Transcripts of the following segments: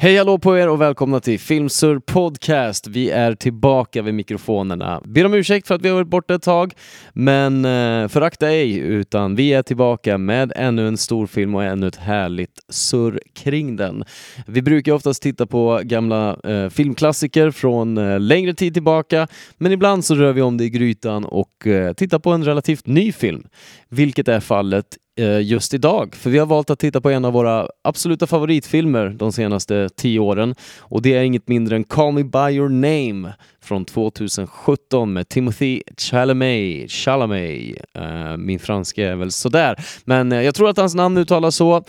Hej hallå på er och välkomna till Filmsur Podcast. Vi är tillbaka vid mikrofonerna. Ber om ursäkt för att vi har varit borta ett tag, men eh, förakta ej, utan vi är tillbaka med ännu en stor film och ännu ett härligt surr kring den. Vi brukar oftast titta på gamla eh, filmklassiker från eh, längre tid tillbaka, men ibland så rör vi om det i grytan och eh, tittar på en relativt ny film, vilket är fallet Eh, just idag. För vi har valt att titta på en av våra absoluta favoritfilmer de senaste tio åren och det är inget mindre än Call Me By Your Name från 2017 med Timothy Chalamet. Chalamet. Uh, min franska är väl sådär, men eh, jag tror att hans namn uttalas så. Uh,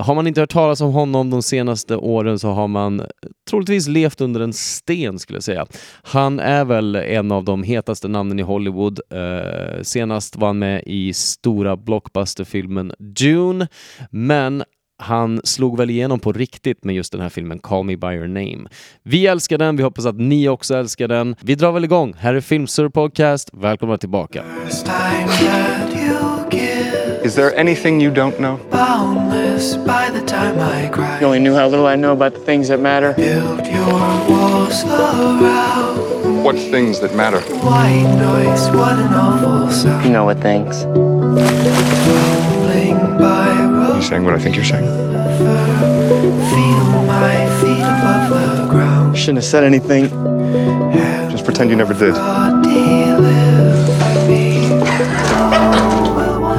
har man inte hört talas om honom de senaste åren så har man troligtvis levt under en sten skulle jag säga. Han är väl en av de hetaste namnen i Hollywood. Uh, senast var han med i stora blockbusterfilmen Dune, men han slog väl igenom på riktigt med just den här filmen Call Me By Your Name. Vi älskar den, vi hoppas att ni också älskar den. Vi drar väl igång. Här är Filmsur Podcast. Välkomna tillbaka. You Is there anything you don't know? boundless by the time I You cry. only knew how little I know about the things that matter. Build your walls around What things that matter? white noise. What an awful sound. You know what things. Tumbling by You road. saying what I think you're saying? Feel my feet above the ground. Shouldn't have said anything. Just pretend you never did. God deliver me.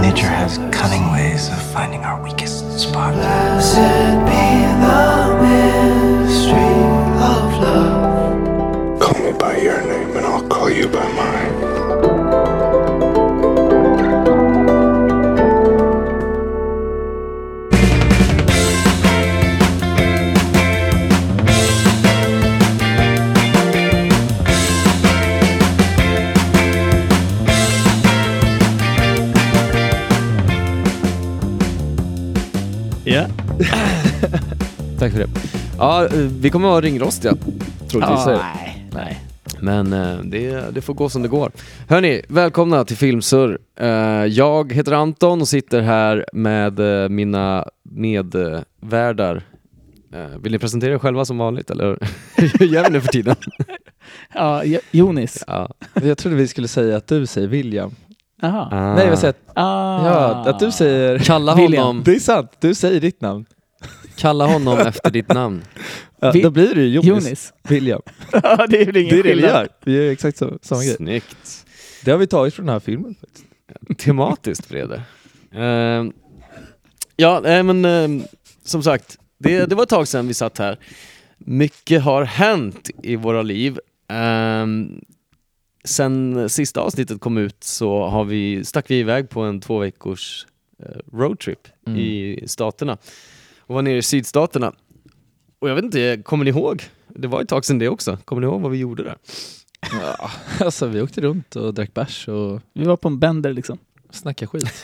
Nature has cunning ways of finding our weakest spot. Blessed be the mystery of love. Call me by your name and I'll call you by mine. Tack för det. Ja, vi kommer att vara ringrostiga, troligtvis. det. nej, nej. Men eh, det, det får gå som det går. Hörni, välkomna till Filmsur. Eh, jag heter Anton och sitter här med eh, mina medvärdar. Vill ni presentera er själva som vanligt eller hur gör vi nu för tiden? Ja, Jo- Jonis. Ja. Jag trodde vi skulle säga att du säger William. Jaha. Ah. Nej, vad säger? Ah. Ja, att du säger... Kalla William. honom, Det är sant, du säger ditt namn. kalla honom efter ditt namn. Ja, Vi- då blir det ju Jonis. Jonis. William. Ja, det är väl ingen Det är det vi gör. Vi gör exakt så, samma grej. Snyggt. Det har vi tagit från den här filmen. Tematiskt Brede. Eh, ja, nej, men eh, som sagt, det, det var ett tag sedan vi satt här. Mycket har hänt i våra liv. Eh, sen sista avsnittet kom ut så har vi, stack vi iväg på en två veckors eh, roadtrip Mm. i staterna och var nere i sydstaterna. Och jag vet inte, kommer ni ihåg? Det var ett tag sedan det också. Kommer ni ihåg vad vi gjorde där? Ja, alltså vi åkte runt och drack bärs och Vi var på en bender liksom. snackade skit.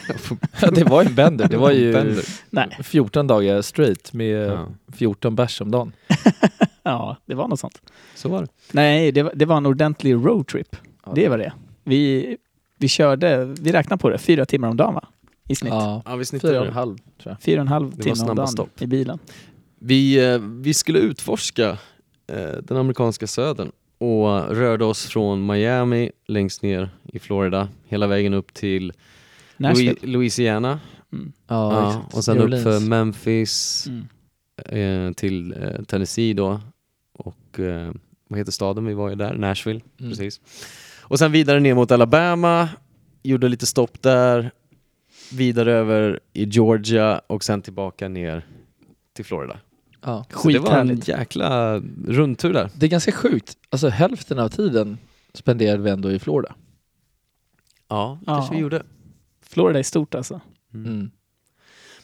ja, det var ju en bender. Det var ju Bender. Nej. 14 dagar straight med Ja, 14 bärs om dagen. Ja, det var något sånt. så var det. Nej, det var, det var en ordentlig roadtrip. Ja. Det var det. Vi, vi körde, vi räknade på det, fyra timmar om dagen va? I snitt. Ja, Ja, vi snittade fyra och en halv tror jag. Fyra och en halv timme om dagen stopp. i bilen. Vi, eh, vi skulle utforska eh, den amerikanska södern och rörde oss från Miami längst ner i Florida hela vägen upp till Nashville. Louis- Louisiana Mm. Ja, ja, och sen upp för. Memphis Mm. eh, till eh, Tennessee då och eh, vad heter staden vi var i där? Nashville, Mm. precis. Och sen vidare ner mot Alabama, gjorde lite stopp där, vidare över i Georgia och sen tillbaka ner till Florida. Ja. Så det var en jäkla rundtur där. Det är ganska sjukt. Alltså hälften av tiden spenderade vi ändå i Florida. Ja, Ja. kanske vi gjorde. Florida är stort alltså. Mm.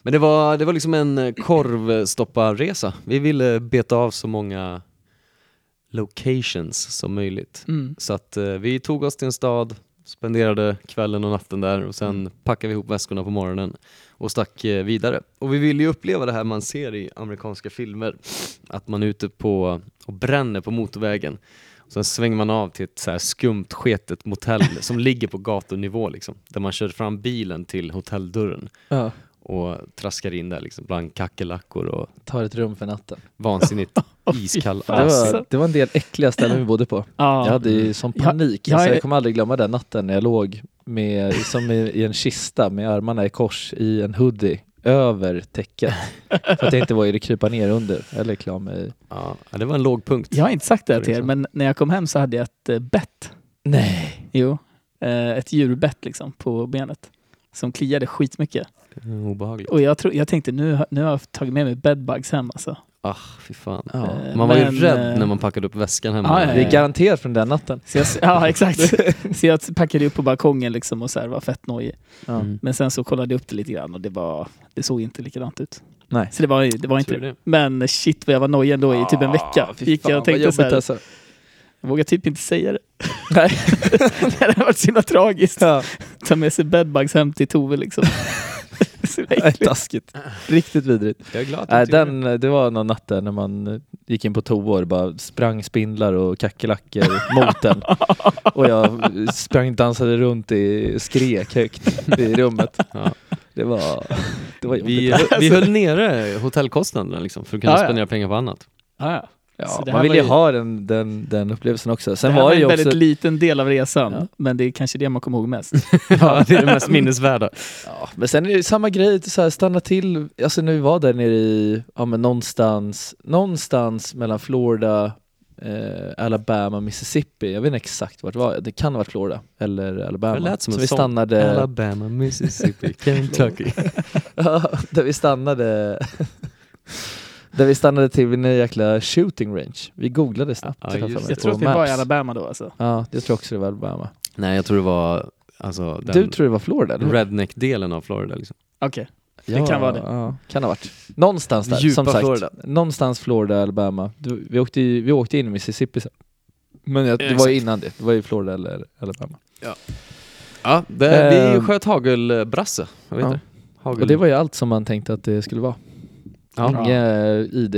Men det var, det var liksom en korvstopparresa. Vi ville beta av så många locations som möjligt. Mm. Så att eh, vi tog oss till en stad, spenderade kvällen och natten där och sen packade vi ihop väskorna på morgonen och stack eh, vidare. Och vi ville ju uppleva det här man ser i amerikanska filmer, att man är ute på och bränner på motorvägen. Och sen svänger man av till ett så här skumt sketet motell som ligger på gatunivå liksom, där man kör fram bilen till hotelldörren. Ja. och traskar in där liksom bland kackerlackor och Tar ett rum för natten. vansinnigt iskall Det var, det var en del äckliga ställen vi bodde på. Ja. Jag hade ju sån Ja, panik. jag alltså, jag kommer aldrig glömma den natten när jag låg med, som i, i en kista med armarna i kors i en hoodie över täcket. för att jag inte vågade krypa ner under eller klä av mig. Ja, ja, det var en låg punkt. Jag har inte sagt det här till er, Liksom. men när jag kom hem så hade jag ett eh, bett. Nej. Jo. Eh, ett djurbett liksom på benet. Som kliade skitmycket. Obehagligt. Och jag, tror, jag tänkte nu, har- nu har jag tagit med mig bedbugs hem alltså. Ah, fy fan. Ja. Eh, Man var ju men, rädd eh, när man packade upp väskan hemma. Ja, ja, Det är garanterat från den natten. Så jag, ja, exakt. så jag packade upp på balkongen liksom och så här, var fett nojig. Mm. Men sen så kollade jag upp det lite grann och det, var, det såg inte likadant ut. Nej. Så det var, det var inte det. det. Men shit vad jag var nojig ändå i typ en vecka. Ah, fy Gick fan, jag och vad tänkte så här, jobbigt alltså. jag vågar typ inte säga det. Nej. det hade varit så himla tragiskt. Ja. Ta med sig bedbugs hem till Tove liksom. så Nej, äckligt. Taskigt. Riktigt vidrigt. Jag är glad att tycker den, det var någon natt där när man gick in på toa och det bara sprang spindlar och kackerlackor mot en. Och jag sprang dansade runt i skrek högt i rummet. Ja. Det var, det var det. Vi, jobbigt. vi höll nere hotellkostnaderna liksom, för att kunna Ja, ja. spendera pengar på annat. Ja, ja. Ja, man vill ju ha den, den, den upplevelsen också. Sen det här var var en också... väldigt liten del av resan, Ja. men det är kanske det man kommer ihåg mest. Ja, det är det mest minnesvärda. Ja, men sen är det samma grej, så här, stanna till, alltså när vi var där nere i, ja men någonstans, någonstans mellan Florida, eh, Alabama, Mississippi, jag vet inte exakt vart det var, det kan ha varit Florida eller Alabama. Det lät som så en vi sång. stannade, Alabama, Mississippi, Kentucky. Ja, där vi stannade Där vi stannade till vid en jäkla shooting range. Vi googlade snabbt. Ja, det. Jag tror att vi var i. Alabama då alltså. Ja, jag tror också det var Alabama. Nej, jag tror det var alltså, den Du tror det var Florida? redneck-delen av Florida. Liksom. Okej. Ja, kan vara det. Ja, kan ha varit. Någonstans där, Djupa som sagt. Florida. Någonstans Florida, Alabama. Du, vi, åkte, vi åkte in i Mississippi sen. Men jag, det var ju innan det. Det var ju Florida eller Alabama. Ja, det, vi Ehm. sköt hagelbrasse. Vad heter Ja. det? Hagel... Och det var ju allt som man tänkte att det skulle vara. Ja. Inga ID,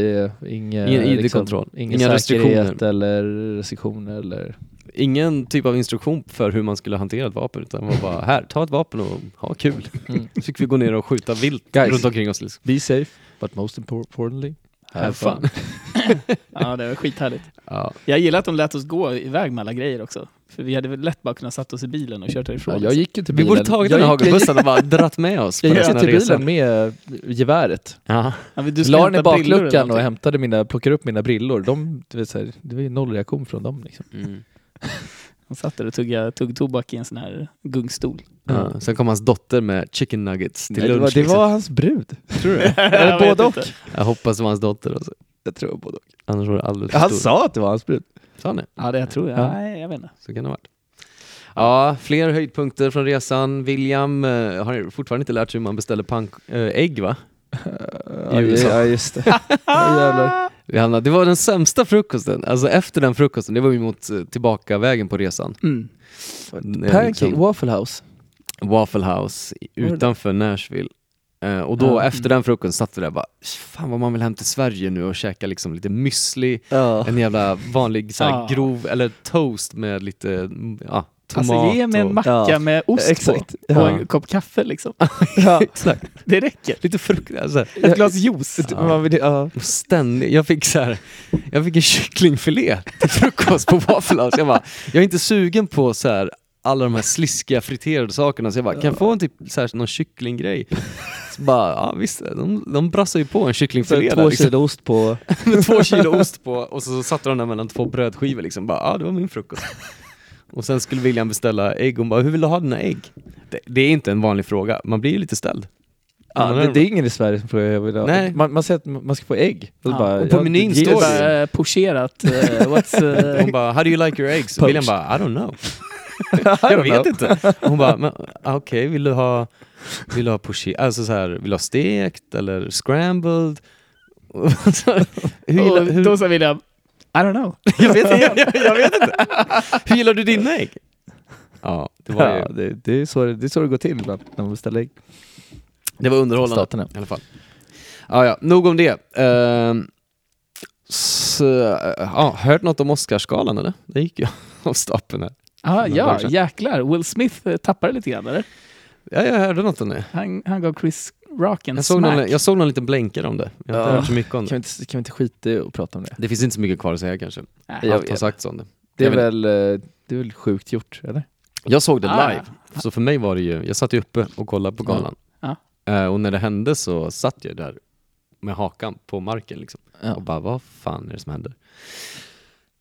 inga, Ingen ID-kontroll. Liksom, ingen Inga restriktioner. eller restriktioner eller... Ingen typ av instruktion för hur man skulle hantera ett vapen, utan var bara här, ta ett vapen och ha kul. Mm. Så fick vi gå ner och skjuta vilt Guys. runt omkring oss. Liksom. Be safe, but most importantly, Have fun. Ja, det var skithärligt. Ja. Jag gillar att de lät oss gå iväg med alla grejer också. För vi hade väl lätt bara kunnat satt oss i bilen och kört härifrån. Ja, jag gick ju till Vi bilen. borde tagit jag den här och bara dratt med oss på Jag gick till resan. bilen med geväret. Ja. Ja, men du ska La den i bakluckan och hämtade mina, plockade upp mina brillor. De, du vet, så här, det var ju noll reaktion från dem. Liksom. Mm. Han satt där och tuggade, tog tobak i en sån här gungstol. Ja. Sen kom hans dotter med chicken nuggets till Nej, det, lunch. var, det liksom. var hans brud. Tror du det? Eller Jag både och. Jag hoppas det var hans dotter. Alltså. Jag tror både och. Annars var det alldeles för Han stor. sa att det var hans brud. Sa han det? Ja, det tror jag. Ja. Nej, jag vet inte. Så kan det ha varit. Ja, fler höjdpunkter från resan. William eh, har fortfarande inte lärt sig hur man beställer pank- äh, ägg va? Ja, USA. ja just det. ja, hamnade- Det var den sämsta frukosten. Alltså efter den frukosten, det var ju mot eh, tillbaka vägen på resan. Mm. Pancake liksom Waffle House. Waffle House i- utanför Nashville. Eh, och då Ja. efter den frukosten satt vi där och bara, fan vad man vill hem till Sverige nu och käka liksom lite müsli, Ja. en jävla vanlig så här, Ja. grov, eller toast med lite, mm, ja, tomat Alltså ge mig en och... macka Ja, med ost exakt. på Ja. och en kopp kaffe liksom. Ja. Exakt. Det räcker. Lite frukt, alltså. Ett glas juice. Ja. Ständigt. Jag fick så här, jag fick en kycklingfilé till frukost på Waffle. Jag bara, jag är inte sugen på så här alla de här sliskiga friterade sakerna så jag bara, kan jag få en typ så här, någon kycklinggrej? Så bara, ja visst, de, de brassar ju på en Så kycklingfilé två där, liksom, kilo ost på. med två kilo ost på och så satte de den mellan två brödskivor liksom. Bara, ja det var min frukost. Och sen skulle William beställa ägg och hon bara, hur vill du ha dina ägg? Det, det är inte en vanlig fråga, man blir ju lite ställd. Ja, det, är- det är ingen i Sverige som frågar jag vill ha. Nej. Man, man säger att man ska få ägg. Och, Ja, bara, och på ja, menyn står Det bara pocherat. eh, what's, eh, Hon bara, how do you like your eggs? Poached. William bara, I don't know. Jag vet know. inte. Hon bara, ah, okej, vill du ha, vill du ha poché, alltså så här, vill du ha stekt eller scrambled? Hur gillar, hur, då sa William, I don't know. jag, vet, jag, jag, vet inte. Hur gillar du dina ägg? Ja, det var, Ja, ju, det, det, är så, det är så det går till ibland när man beställer ägg. det var underhållande Staterna. i alla fall. Ja, ja, nog om det. Ehm, så, ja, hört något om Oscarsgalan eller? Det gick ju av stapeln här. Ah, ja, jäklar. Will Smith eh, tappade lite grann eller? Ja, jag hörde något om det. Han, han gav Chris rock and Jag såg, smack. någon, jag såg någon liten blänkare om det. Jag har inte Ja. hört så mycket om Kan vi det. inte, kan vi inte skita i att prata om det? Det finns inte så mycket kvar att säga kanske. Jag Allt har sagts om det. Det är, Jag väl, eh, det är väl sjukt gjort, eller? Jag såg det Ah. live, så för mig var det ju, jag satt ju uppe och kollade på galan. Ja. Eh, och när det hände så satt jag där med hakan på marken liksom. Och bara, vad fan är det som händer?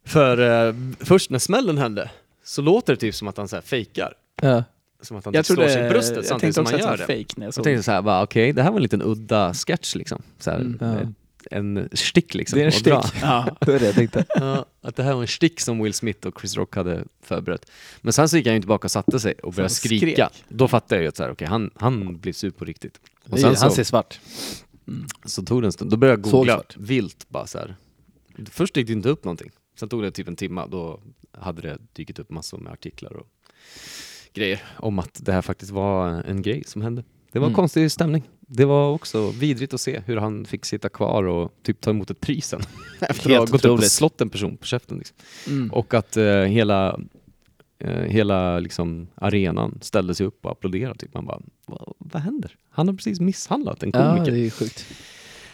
För eh, först när smällen hände så låter det typ som att han så här fejkar. Som att han Jag typ slår trodde, sig i bröstet jag samtidigt tänkte som han gör det. fake när jag Jag såg tänkte så här, bara, okej, det här var en liten udda sketch liksom. Så här, Mm. Ja. En stick liksom. Det är en stick. Ja. Det var det jag tänkte. Ja, att det här var en stick som Will Smith och Chris Rock hade förberett. Men sen så gick han ju tillbaka och satte sig och började skrika. skrek. Då fattade jag ju att så här, okej, han, han blir sur på riktigt. Och sen Han så, ser svart. så tog det en stund, då började jag googla vilt bara så här. Först gick det inte upp någonting. Sen tog det typ en timme, då hade det dykt upp massor med artiklar och grejer om att det här faktiskt var en grej som hände. Det var Mm. konstig stämning. Det var också vidrigt att se hur han fick sitta kvar och typ ta emot ett pris sen. Efter att ha gått upp och slått en person på käften. Liksom. Mm. Och att eh, hela, eh, hela liksom, arenan ställde sig upp och applåderade. Typ. Man bara, vad, vad händer? Han har precis misshandlat en Ja, komiker. det är sjukt.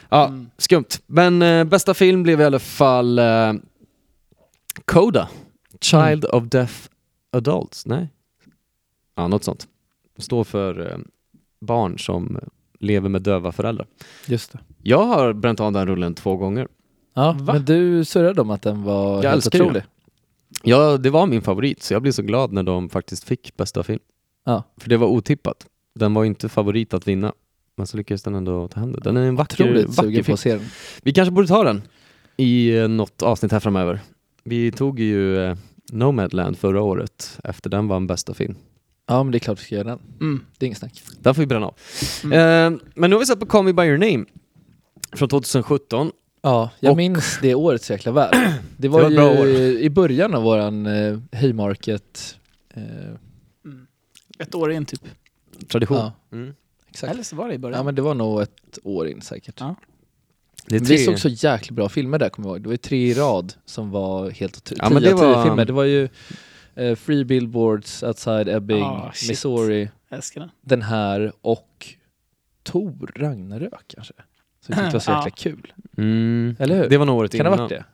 Ja, Mm. skumt. Men eh, bästa film blev i alla fall eh, Coda. Child of Deaf Adults. Nej? Ja, något sånt. Det står för eh, barn som lever med döva föräldrar. Just det. Jag har bränt av den rullen två gånger. Ja, Va? men du surrade om att den var Jag helt otrolig. Ja, det var min favorit, så jag blev så glad när de faktiskt fick bästa film. Ja. För det var otippat. Den var inte favorit att vinna. Men så lyckades den ändå ta hem det. Den är en vacker, Otroligt vacker på film. den. Vi kanske borde ta den i eh, något avsnitt här framöver. Vi tog ju eh, Nomadland förra året, efter den vann bästa film. Ja, men det är klart vi ska göra den. Mm. Det är inget snack. Den får vi bränna av. Mm. Eh, men nu har vi sett på Call Me By Your Name från 2017. Ja, jag Och- minns det året så jäkla väl. Det var, var bra år. ju i början av våran eh, Haymarket... Eh, Mm. Ett år in typ. Tradition. ja, Mm. exakt. Eller så var det i början. Ja, men det var nog ett år in säkert. Ja. Det är Vi såg så jäkla bra filmer där kommer jag ihåg. Det var ju tre i rad som var helt otroligt. Ja, men Tio det var- filmer. Det var ju eh, Free Billboards Outside Ebbing, Ah. Missouri, den. den här och Tor Ragnarök kanske. Så det var så jäkla kul. Mm. Eller hur? Det var nog året Kan det innan. ha varit det?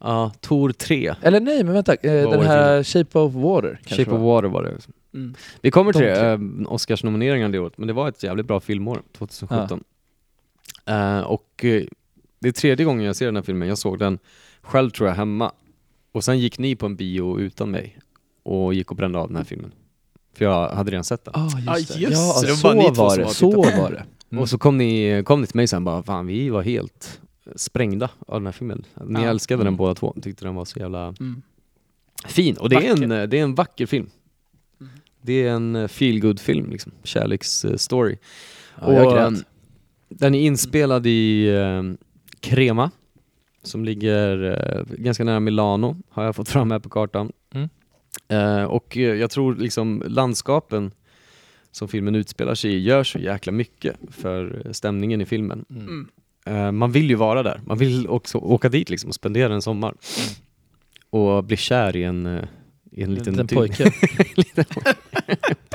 Ja, Tor 3. Eller nej, men vänta. Vad den det här Shape of Water Shape of. Water var det. Mm. Vi kommer till De det, eh, Oscarsnomineringarna det året, men det var ett jävligt bra filmår, 2017. Eh, och det är tredje gången jag ser den här filmen, jag såg den själv tror jag hemma. Och sen gick ni på en bio utan mig och gick och brände av den här filmen. För jag hade redan sett den. Ah, Ah, just det. just Ja, det. Det var så bara ni två var som det. Så på var det. Mm. Och så kom ni, kom ni till mig sen bara, fan vi var helt sprängda av den här filmen. Ni Ja. älskade den Mm. båda två, tyckte den var så jävla Mm. fin. Och det är, en, Vacker. det är en vacker film. Mm. Det är en feel film liksom, kärleksstory. Ja, jag och, grät. ehm, Den är inspelad i eh, Crema, som ligger eh, ganska nära Milano, har jag fått fram här på kartan. Mm. Eh, och eh, jag tror liksom landskapen som filmen utspelar sig i gör så jäkla mycket för stämningen i filmen. Mm. Mm. Eh, man vill ju vara där, man vill också åka dit liksom och spendera en sommar. Och bli kär i en, i en liten, liten ty- pojke. liten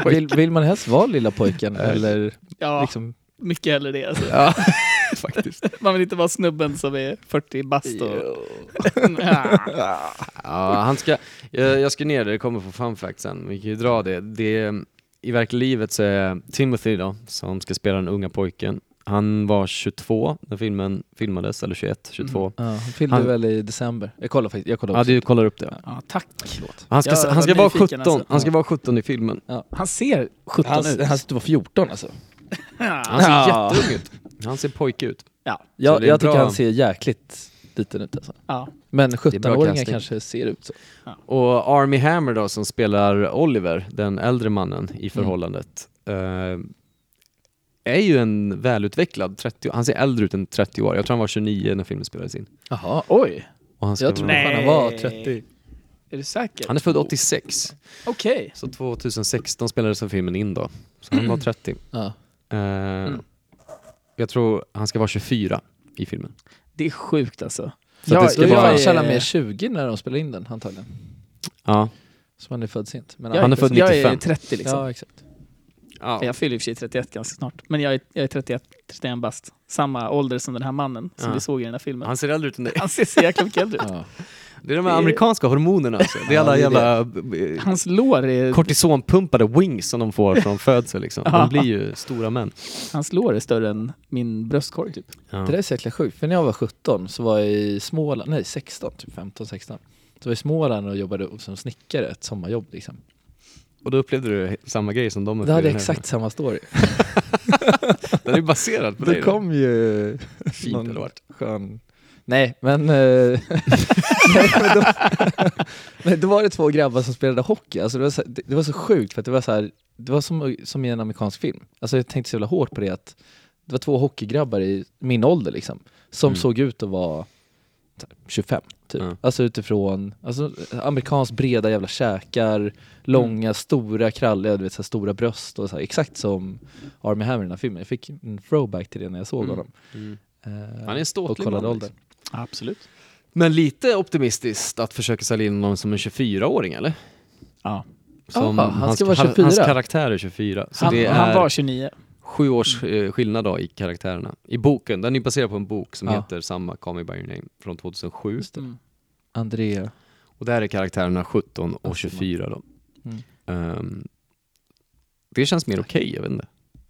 vill, vill man helst vara lilla pojken eller Ja, liksom... mycket hellre det. Alltså. Ja, faktiskt. Man vill inte vara snubben som är 40 bast och... Ja, han ska, jag, jag ska ner det, det kommer på fun fact sen, vi kan ju dra det. det I verkliga livet så är Timothy då, som ska spela den unga pojken, han var 22 när filmen filmades, eller 21, 22. Ja, han Han- väl i december. Jag kollar faktiskt. Jag kollar Ja, du kollar upp det. Ja, tack. Han ska, Jag han ska vara nyfiken 17, alltså. han ska Ja. vara 17 i filmen. Han ser 17 han, ut. han ska vara 14 alltså. Han ser Ja. jätteung ut. Han ser pojke ut. Ja. Så Jag, det är jag tycker bra. han ser jäkligt liten ut alltså. ja. Men bra 17-åringar casting. kanske ser ut så. Och Army Hammer då som spelar Oliver, den äldre mannen i förhållandet, eh, är ju en välutvecklad 30 Han ser äldre ut än 30 år. Jag tror han var 29 när filmen spelades in. Jaha. Oj, Och han, ska Jag tror vara, fan han var 30. är du säker? han är född 86, Okej. så 2016 spelades filmen in då. Så han var 30. Ja. Eh, Jag tror han ska vara 24 i filmen. Det är sjukt alltså. Så att det Jag, ska jag, vara- känner mer 20 när de spelar in den antagligen. Ja, Som han är född sent. Men Han är född jag är 95. 30 liksom. Ja, exakt. Ja. Jag fyller i och för sig 31 ganska snart. Men jag är, jag är 31, 31 bast. Samma ålder som den här mannen som Ja. vi såg i den här filmen. Han Han, ser äldre ut än dig. ser så jäkla mycket äldre ut. Ja. Det är de här amerikanska hormonerna alltså. Det är Ja, alla det är jävla eh, Hans lår är, kortisonpumpade wings som de får från födsel liksom. De blir ju stora män. hans lår är större än min bröstkorg typ. Ja. Det där är så jäkla sjukt, för när jag var 17 så var jag i Småland, nej 16, typ 15, 16. Så var jag i Småland och jobbade som snickare, ett sommarjobb liksom. Och då upplevde du samma grej som de Det upplevde hade här. exakt samma story. Den är baserad på Då dig. då. kom ju Fint någon eller skön... Nej, men... eh, nej, men då, men då var det två grabbar som spelade hockey. Alltså det, var så, det, det var så sjukt för det var så här, det var som, som i en amerikansk film. Alltså jag tänkte så jävla hårt på det att det var två hockeygrabbar i min ålder liksom, som Mm. såg ut att vara 25 typ. Ja. Alltså utifrån, alltså amerikanskt breda jävla käkar, långa, stora, kralliga, du vet så här, stora bröst och så här, exakt som Army Hammer i den här filmen. Jag fick en throwback till det när jag såg Mm. honom. Mm. Eh, Han är en ståtlig man, liksom. Absolut. Men lite optimistiskt att försöka sälja in någon som en 24-åring eller? Ja. Som Ja, han hans, ska vara han- 24. Hans karaktär är 24. Så Han, det är han var 29. Sju års eh, skillnad då i karaktärerna. I boken, den är baserad på en bok som Ja. heter samma, Call Me By Your Name, från 2007. Mm. André. Och där är karaktärerna 17 och Alltså, 24 då. Mm. Ehm, det känns mer okej, jag vet inte.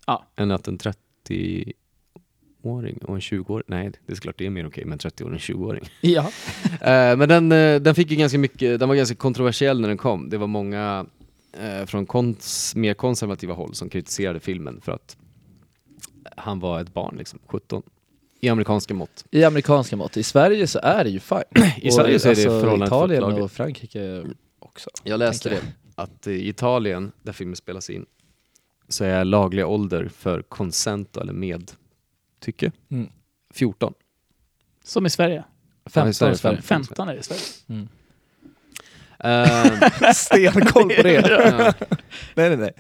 Ja. Än att en 30-åring och en 20-åring, nej det är klart det är mer okej med en 30-åring och en 20-åring. Ja. Eh, men den, eh, den fick ju ganska mycket, den var ganska kontroversiell när den kom. Det var många eh, från kons, mer konservativa håll som kritiserade filmen för att han var ett barn, liksom, 17. I amerikanska mått. I amerikanska mått. I Sverige så är det ju fine. I Sverige så är det alltså, förhållandet Italien och Frankrike också. Jag läste det, att i Italien, där filmen spelas in, så är lagliga ålder för consent eller medtycke Mm. 14. Som i Sverige. 15 i Sverige, i Sverige. 15 är det i Sverige. Mm. Eh, Stenkoll på det. ja. nej, nej, nej.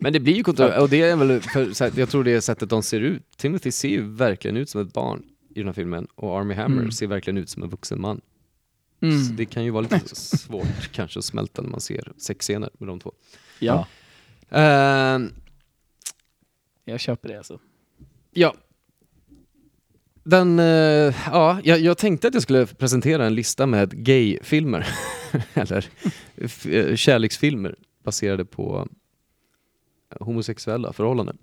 Men det blir ju kontroversiellt, och det är väl, för, så här, jag tror det är sättet de ser ut. Timothy ser ju verkligen ut som ett barn i den här filmen och Army Hammer Mm. ser verkligen ut som en vuxen man. Så Mm. det kan ju vara lite svårt kanske att smälta när man ser sexscener med de två. Ja, Eh, jag köper det alltså. ja. Den, eh, ja, jag, jag tänkte att jag skulle presentera en lista med gay-filmer, eller eh, kärleksfilmer baserade på homosexuella förhållanden.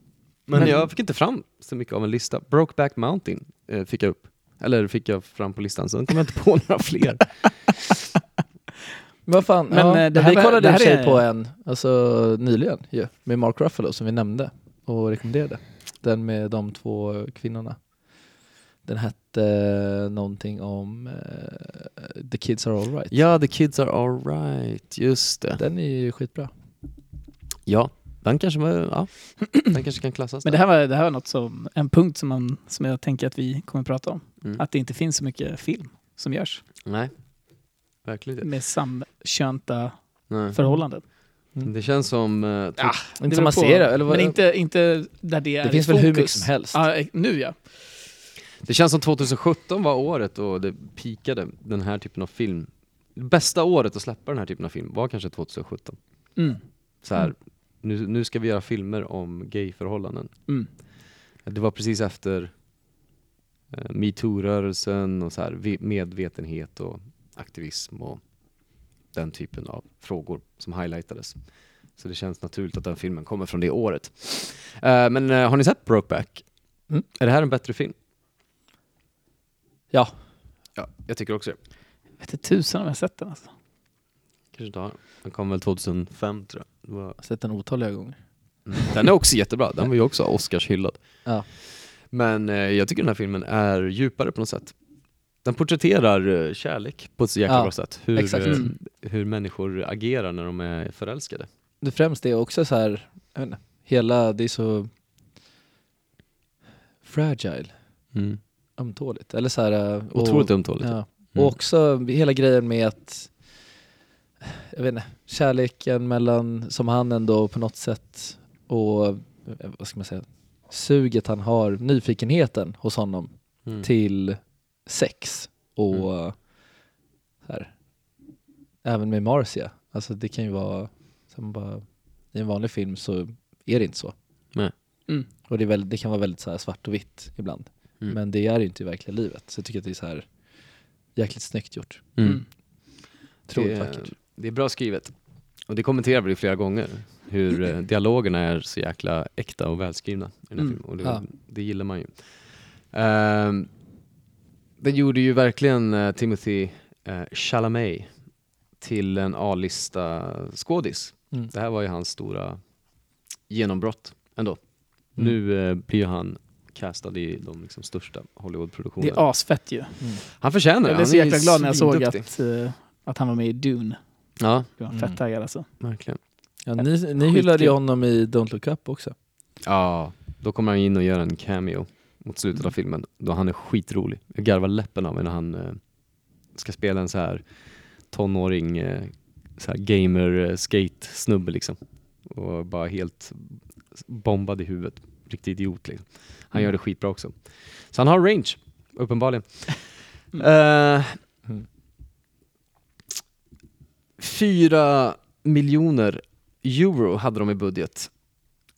Men, Men- jag fick inte fram så mycket av en lista. Brokeback Mountain eh, fick jag upp, eller fick jag fram på listan, sen kom jag inte på några fler. Vad fan, Men, ja, eh, det här vi kollade det i är- på en, alltså nyligen ju, med Mark Ruffalo som vi nämnde och rekommenderade. Den med de två kvinnorna. Den hette eh, någonting om eh, The Kids Are Alright. ja, The Kids Are Alright, just det. Den är ju skitbra. Ja, den kanske, ja, den kanske kan klassas Men det här var, det här var något som, en punkt som, man, som jag tänker att vi kommer att prata om. Mm. Att det inte finns så mycket film som görs Nej, verkligen inte. med samkönta Nej. förhållanden. Det känns som... eh, typ- Ja, Inte som man ser det, eller vad? Men inte, inte där det är det finns väl hur mycket som helst. Ja, eh, nu ja. Det känns som 2017 var året då det pikade den här typen av film. Bästa året att släppa den här typen av film var kanske 2017. Mm. Så här, nu, nu ska vi göra filmer om gayförhållanden. Mm. Det var precis efter eh, metoo-rörelsen och så här, medvetenhet och aktivism och den typen av frågor som highlightades. Så det känns naturligt att den filmen kommer från det året. Eh, men eh, har ni sett Brokeback? Mm. Är det här en bättre film? Ja. Ja, jag tycker också det. Jag vet inte tusan om jag sett den alltså. Kanske inte har. Den kom väl 2005 tror jag. Det var... Jag har sett den otaliga gånger. Mm. Den är också jättebra, den var ju också Oscars hyllad. Ja. Men eh, jag tycker den här filmen är djupare på något sätt. Den porträtterar eh, kärlek på ett så jäkla Ja, bra sätt. Hur, exakt. eh, Mm. hur människor agerar när de är förälskade. Det främsta är också så här, jag vet inte, hela, det är så fragile, ömtåligt. Eller så här, eh, och- Otroligt ömtåligt. Ja. Mm. Och också hela grejen med att, jag vet inte, kärleken mellan, som han ändå på något sätt, och vad ska man säga, suget han har, nyfikenheten hos honom Mm. till sex och Mm. så här, även med Marcia. Alltså det kan ju vara, man bara, i en vanlig film så är det inte så. Nej. Mm. Och det, är väldigt, det kan vara väldigt så här svart och vitt ibland. Mm. Men det är ju inte i verkliga livet. Så jag tycker att det är så här jäkligt snyggt gjort. Mm. Mm. Otroligt det, vackert. Det är bra skrivet. Och det kommenterar vi flera gånger, hur eh, dialogerna är så jäkla äkta och välskrivna i den här Mm. filmen. Och det, Ja. det gillar man ju. Um, det gjorde ju verkligen eh, Timothy uh, Chalamet till en A-lista skådis. Mm. Det här var ju hans stora genombrott ändå. Mm. Nu eh, blir han castad i de liksom, största Det Hollywoodproduktionerna. är asfett ju. Han förtjänar det. Jag blev så jäkla glad när jag såg att, att han var med i Dune. Ja. Jag var fett taggad alltså. Verkligen. Ja, ni, ni hyllade ju honom i Don't Look Up också. Ja, då kommer han in och gör en cameo mot slutet av filmen. Då han är skitrolig. Jag garvar läppen av mig när han eh, ska spela en så här tonåring eh, så här gamer eh, skate snubbe liksom. Och bara helt bombad i huvudet. Riktig idiot liksom. Han mm. gör det skitbra också. Så han har range, uppenbarligen. uh, 4 miljoner euro hade de i budget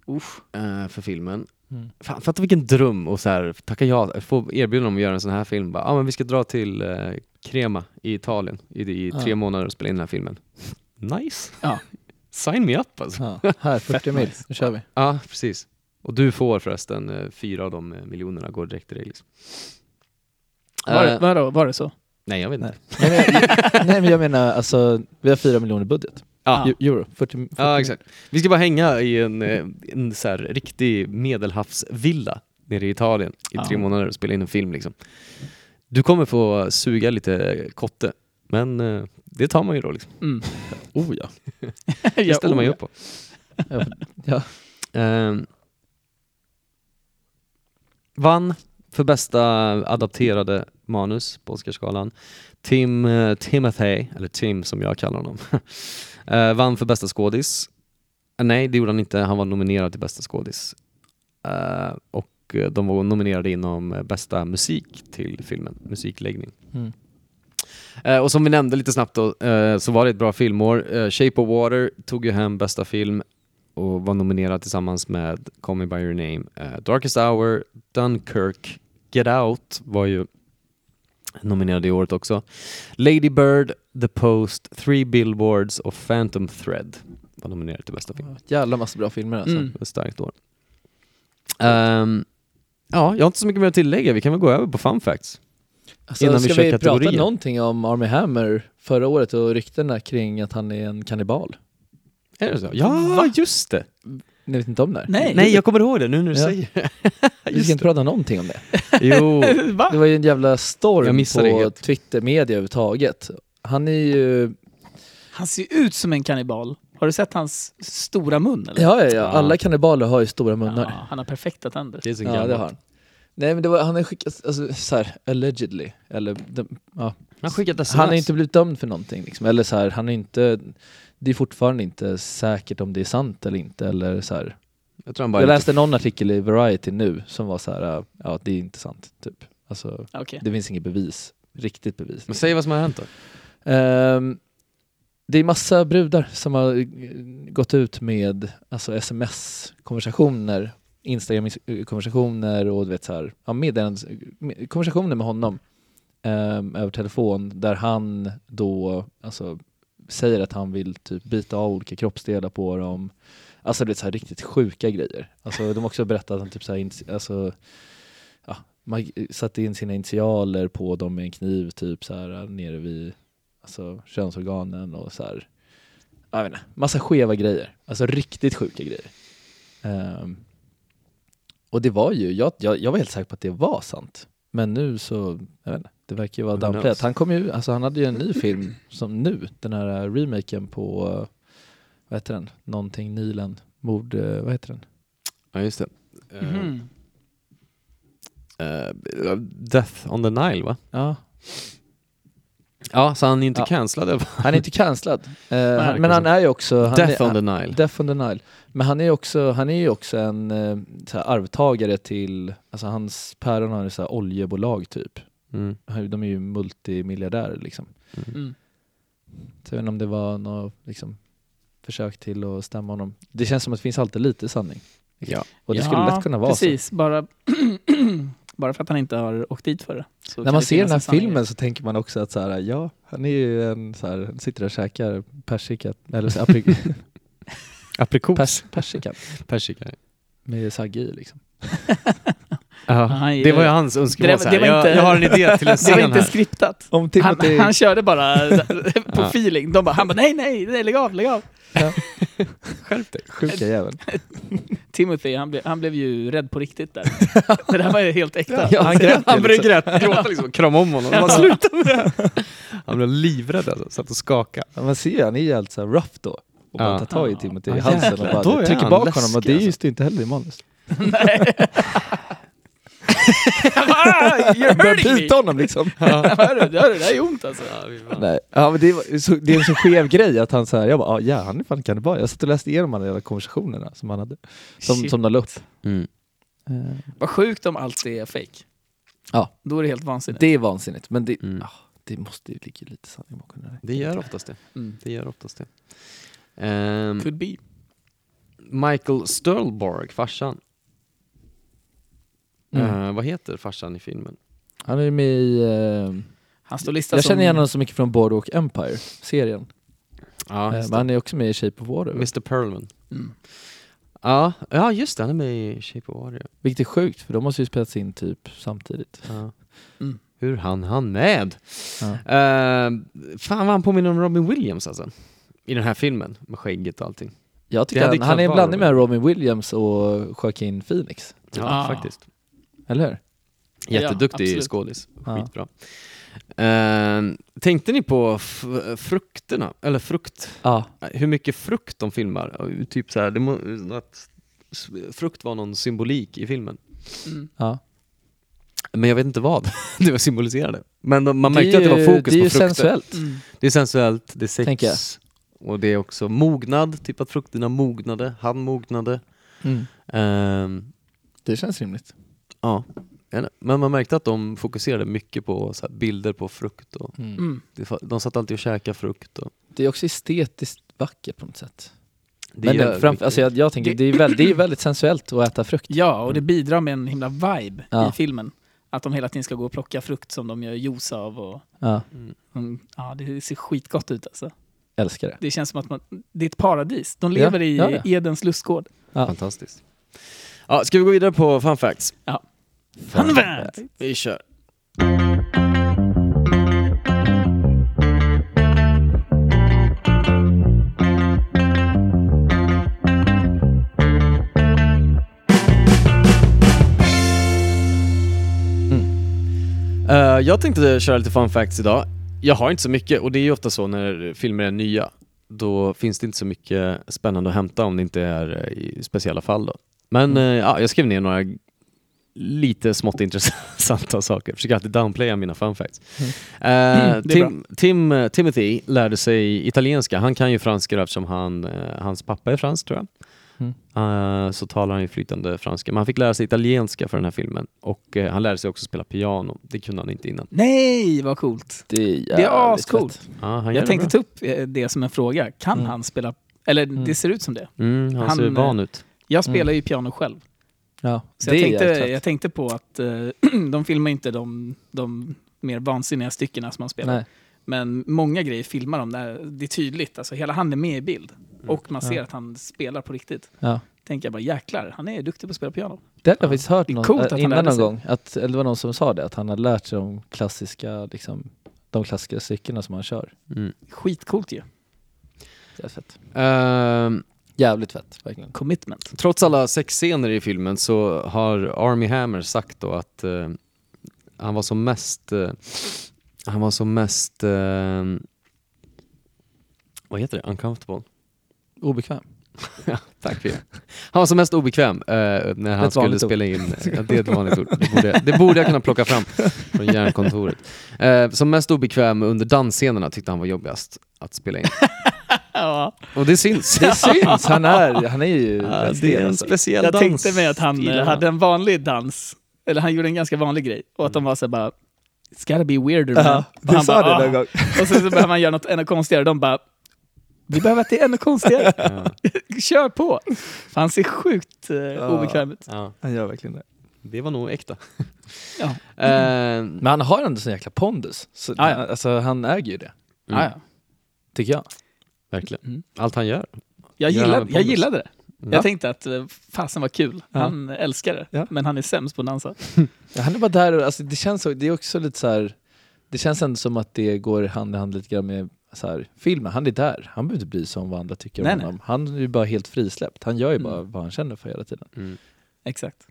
Usch. Eh, för filmen. Mm. Fan, fatta vilken dröm att så här, tacka ja, få erbjudande om att göra en sån här film. Bara, ah, men vi ska dra till eh, Crema i Italien i, i tre ja. månader och spela in den här filmen. Nice! Ja. Sign me up alltså. Ja, här, 40 mil, nu kör vi. Ja, precis. Och du får förresten, eh, fyra av de eh, miljonerna går direkt till dig. Liksom. Var, det, var, var det så? Nej, jag vet inte. Nej. Men, jag- nej men jag menar, alltså, vi har 4 miljoner budget. Ja, Eu- Euro, 40, 40 ja, exakt. Vi ska bara hänga i en, eh, en så här riktig medelhavsvilla nere i Italien i Ja. tre månader och spela in en film liksom. Du kommer få suga lite kotte, men eh, det tar man ju då liksom. Mm. Oh ja. Det ställer man ju upp på. Ja, ja. Ehm, vann för bästa adapterade manus på Oscarsgalan. Tim uh, Timothy, eller Tim som jag kallar honom, Eh, vann för bästa skådis. Eh, nej, det gjorde han inte. Han var nominerad till bästa skådis. Och de var nominerade inom bästa musik till filmen, musikläggning. Mm. Eh, och som vi nämnde lite snabbt då, eh, så var det ett bra filmår. Eh, Shape of Water tog ju hem bästa film och var nominerad tillsammans med Call Me By Your Name. Eh, Darkest Hour, Dunkirk, Get Out var ju nominerad i året också. Lady Bird, The Post, Three Billboards och Phantom Thread var nominerade till bästa film. Jävla massa bra filmer alltså. Mm. Ett starkt år. Ehm, ja, jag har inte så mycket mer att tillägga. Vi kan väl gå över på fun facts. Alltså, Innan vi ska vi kategorier. prata någonting om Army Hammer förra året och ryktena kring att han är en kannibal? Är det så? Ja, Va? just det! Ni vet inte om det? här? Nej. Nej, jag kommer ihåg det nu när du Ja. säger det. Vi ska inte prata någonting om det. Jo, Va? Det var ju en jävla Jag storm missade det på helt. Twitter, media överhuvudtaget. Han är ju, Han ser ut som en kannibal. Har du sett hans stora mun eller? ja, ja, ja, Ja. alla kannibaler har ju stora Ja, munnar. han har perfekta tänder. det är så Ja, gammalt. det har han. Nej men det var, han är skickat, alltså så här, allegedly, eller de, ja. Han har skickat sms. Han har inte blivit dömd för någonting liksom, eller så här, han är inte, det är fortfarande inte säkert om det är sant eller inte, eller så här. Jag tror bara Jag läste någon artikel i Variety nu som var så här, ja det är inte sant, typ. Alltså, Okej. det finns inget bevis, riktigt bevis. Men säg vad som har hänt då. Ehm, det är massa brudar som har eh, gått ut med alltså sms-konversationer, Instagram-konversationer och du vet så här, ja, meddelanden- med- konversationer med honom ehm, över telefon där han då alltså, säger att han vill typ byta av olika kroppsdelar på dem. Alltså det är så här riktigt sjuka grejer. Alltså de har också berättat att han typ så här, alltså, ja, man satte in sina initialer på dem med en kniv typ så här äh, nere vid alltså, könsorganen och så här. Jag vet inte, massa skeva grejer. Alltså riktigt sjuka grejer. Um, och det var ju, jag, jag, jag var helt säker på att det var sant. Men nu så, jag vet inte, det verkar ju vara knows? Han kom ju, alltså han hade ju en ny film som nu, den här eh, remaken på, eh, vad heter den? Någonting Nilen, mord, eh, vad heter den? Ja, just det. Eh, Mhm. eh, Death on the Nile, va? Ja, Ja, så han är inte Ja. cancellad. han är inte cancellad. Verkar men han är ju också, han Death är, on the Nile. Death on the Nile. Men han är ju också, han är ju också en eh, så här, arvtagare till, alltså hans päron har så här oljebolag typ. Mm. De är ju multimiljardärer liksom. Mm. Så jag vet inte om det var något liksom, försök till att stämma honom. Det känns som att det finns alltid lite sanning. Ja. Och det skulle lätt kunna vara precis. Bara, bara för att han inte har åkt dit för det. Så så. När man det ser den här sanning filmen så tänker man också att så här, ja, han är ju en så här, sitter och käkar persika, eller så, aprik, Aprikos. pers, persika Persika. med sagge i liksom. Ja, Han det var ju hans önskemål. Det det var jag, inte- jag har en idé till en det. Det var scen inte här. skriptat. Om Han, Timothy... han körde bara på feeling. De bara, han bara nej, nej, nej, lägg av, lägg av. Skärp dig. Sjuka jäveln. Timothy, han, blev han blev ju rädd på riktigt där. det där var ju helt äkta. Ja, han grät Han liksom. gråta, gråta liksom, krama om honom. Bara, sluta med det! Han blev livrädd alltså, satt och skakade. Ja, man ser ju, han är ju helt så här rough då. Och bara Ja. tar tag i Timothy i halsen och Då bara är trycker han bak läskig, honom och det är alltså. just inte heller i manus. Nej. Jag bara, "Ah, You're Börjar hurting me! honom liksom. Det här är ont alltså. Nej. Ja, men det, var, så, det är en så skev grej att han så här, jag bara, ah, ja han är fan kannibal. Jag satt och läste igenom alla jävla konversationerna som han hade. Som, Shit. som de la upp. Mm. Eh, Vad sjukt om allt är fake. Ja. Då är det helt vansinnigt. Det är vansinnigt, men det, Mm. ah, det måste ju ligga lite sanning bakom det där. Det gör oftast det. Mm. Det gör oftast det. Ehm, Could be. Michael Stolborg, farsan. Mm. Eh, vad heter farsan i filmen? Han är med i... eh, Han står listad jag som... känner igen honom så mycket från Boardwalk Empire, serien. Ja, Eh, just men han är också med i Shape of Water. Mr Perlman. Mm. Ja, ja, just det. Han är med i Shape of Water. Vilket är sjukt, för de måste ju spelats in typ samtidigt. Ja. Mm. Hur han han med? Ja. Fan vad han påminner om Robin Williams alltså. I den här filmen, med skägget och allting. Jag tycker han, han är en blandning med Robin Williams och Joaquin Phoenix. Ja, Ah. faktiskt. Eller hur? Jätteduktig absolut. skådis. Ja. Skitbra. Eh, tänkte ni på frukterna? Eller frukt? Ja. Hur mycket frukt de filmar? Typ så här, det må, att frukt var någon symbolik i filmen. Mm. ja. Men jag vet inte vad det var symboliserade. Men de, man märkte att det var fokus Det är på ju frukter. sensuellt. Mm. Det är sensuellt, det är sex. Och det är också mognad, typ att frukterna mognade, han mognade. Mm. Ehm, Det känns rimligt. ja. Men man märkte att de fokuserade mycket på så här, bilder på frukt. Och Mm. det- de satt alltid och käkade frukt. Och Det är också estetiskt vackert på något sätt. det Men framför, alltså jag, jag tänker, det är, väldigt, det är väldigt sensuellt att äta frukt. Ja, och det bidrar med en himla vibe Ja. i filmen. Att de hela tiden ska gå och plocka frukt som de gör juice av. Och, Ja, mm, ja, det ser skitgott ut alltså. Älskar det. Det känns som att man, det är ett paradis. De lever i ja, ja. Edens lustgård. Ja. Fantastiskt. Ja, ska vi gå vidare på fun facts? Ja. Fan. Vi kör. Eh, jag tänkte köra lite fun facts idag. Jag har inte så mycket och det är ju ofta så när filmer är nya. Då finns det inte så mycket spännande att hämta om det inte är eh, i speciella fall. Då. Men Mm. eh, ja, jag skrev ner några lite smått intressanta saker. Försöker alltid downplaya mina fun facts. Mm. Är Tim, Tim, Timothy lärde sig italienska. Han kan ju franska eftersom han, eh, hans pappa är fransk tror jag. Mm. Eh, så talar han ju flytande franska. Men han fick lära sig italienska för den här filmen. Och eh, han lärde sig också spela piano. Det kunde han inte innan. Nej, vad coolt! Det är, Det är ascoolt. Ja, han Jag tänkte ta upp eh, det som en fråga. Kan Mm. han spela? Eller Mm. det ser ut som det. Mm, han, Han, ser van ut. Jag spelar ju piano själv. Ja, Så det jag tänkte, jag tänkte på att eh, de filmar inte de, de mer vansinniga styckena som man spelar. Nej. Men många grejer filmar de där det är tydligt. Alltså hela han är med i bild. Och man ser Ja. att han spelar på riktigt. Ja. Tänker jag bara jäklar, han är duktig på att spela piano. Det hade jag faktiskt hört någon, coolt att han innan någon sig. gång, att, eller det var någon som sa det, att han hade lärt sig de klassiska, liksom, de klassiska styckena som han kör. Mm. Skitcoolt ju. Det är fett. Ehm, Jävligt fett, verkligen. Commitment. trots alla sexscener i filmen så har Army Hammer sagt då att eh, han var som mest eh, han var som mest eh, vad heter det? Uncomfortable? Obekväm. Tack för det. Han var som mest obekväm eh, när han skulle ord. spela in. Ja, det är ett vanligt ord. Det borde, det borde jag kunna plocka fram från järnkontoret. Eh, som mest obekväm under dansscenerna tyckte han var jobbigast att spela in. Ja. Och det syns. Det syns! Han är, han är ju Ja, det är en alltså. speciell Jag dans. tänkte mig att han eh, hade en vanlig dans. Eller han gjorde en ganska vanlig grej. Och att de var så bara It's gotta be weirder man. Och du han sa bara, det "Ah." någon gång. Och sen så behöver man göra något ännu konstigare. De bara Vi behöver att det är ännu konstigare. Kör på! För han ser sjukt eh, obekväm ut. Ja, Han gör verkligen det. det var nog äkta. Ja. Eh, Men han har ändå sån jäkla pondus. Så, Ja, ja. Alltså, han äger ju det, Mm. Ja, ja. tycker jag. verkligen. Mm. Allt han gör. Jag, Gör han gillade, med jag gillade det. Ja. Jag tänkte att eh, fasen var kul. Ja. Han älskar det. Ja. Men han är sämst på att dansa. Ja, han är bara där och alltså, det känns så, det är också lite så här. Det känns ändå som att det går hand i hand lite grann med så här, filmen. Han är där. Han behöver inte bry sig om vad andra tycker Nej, om nej. honom. Han är ju bara helt frisläppt. Han gör ju bara Mm. vad han känner för hela tiden. Mm. Exakt.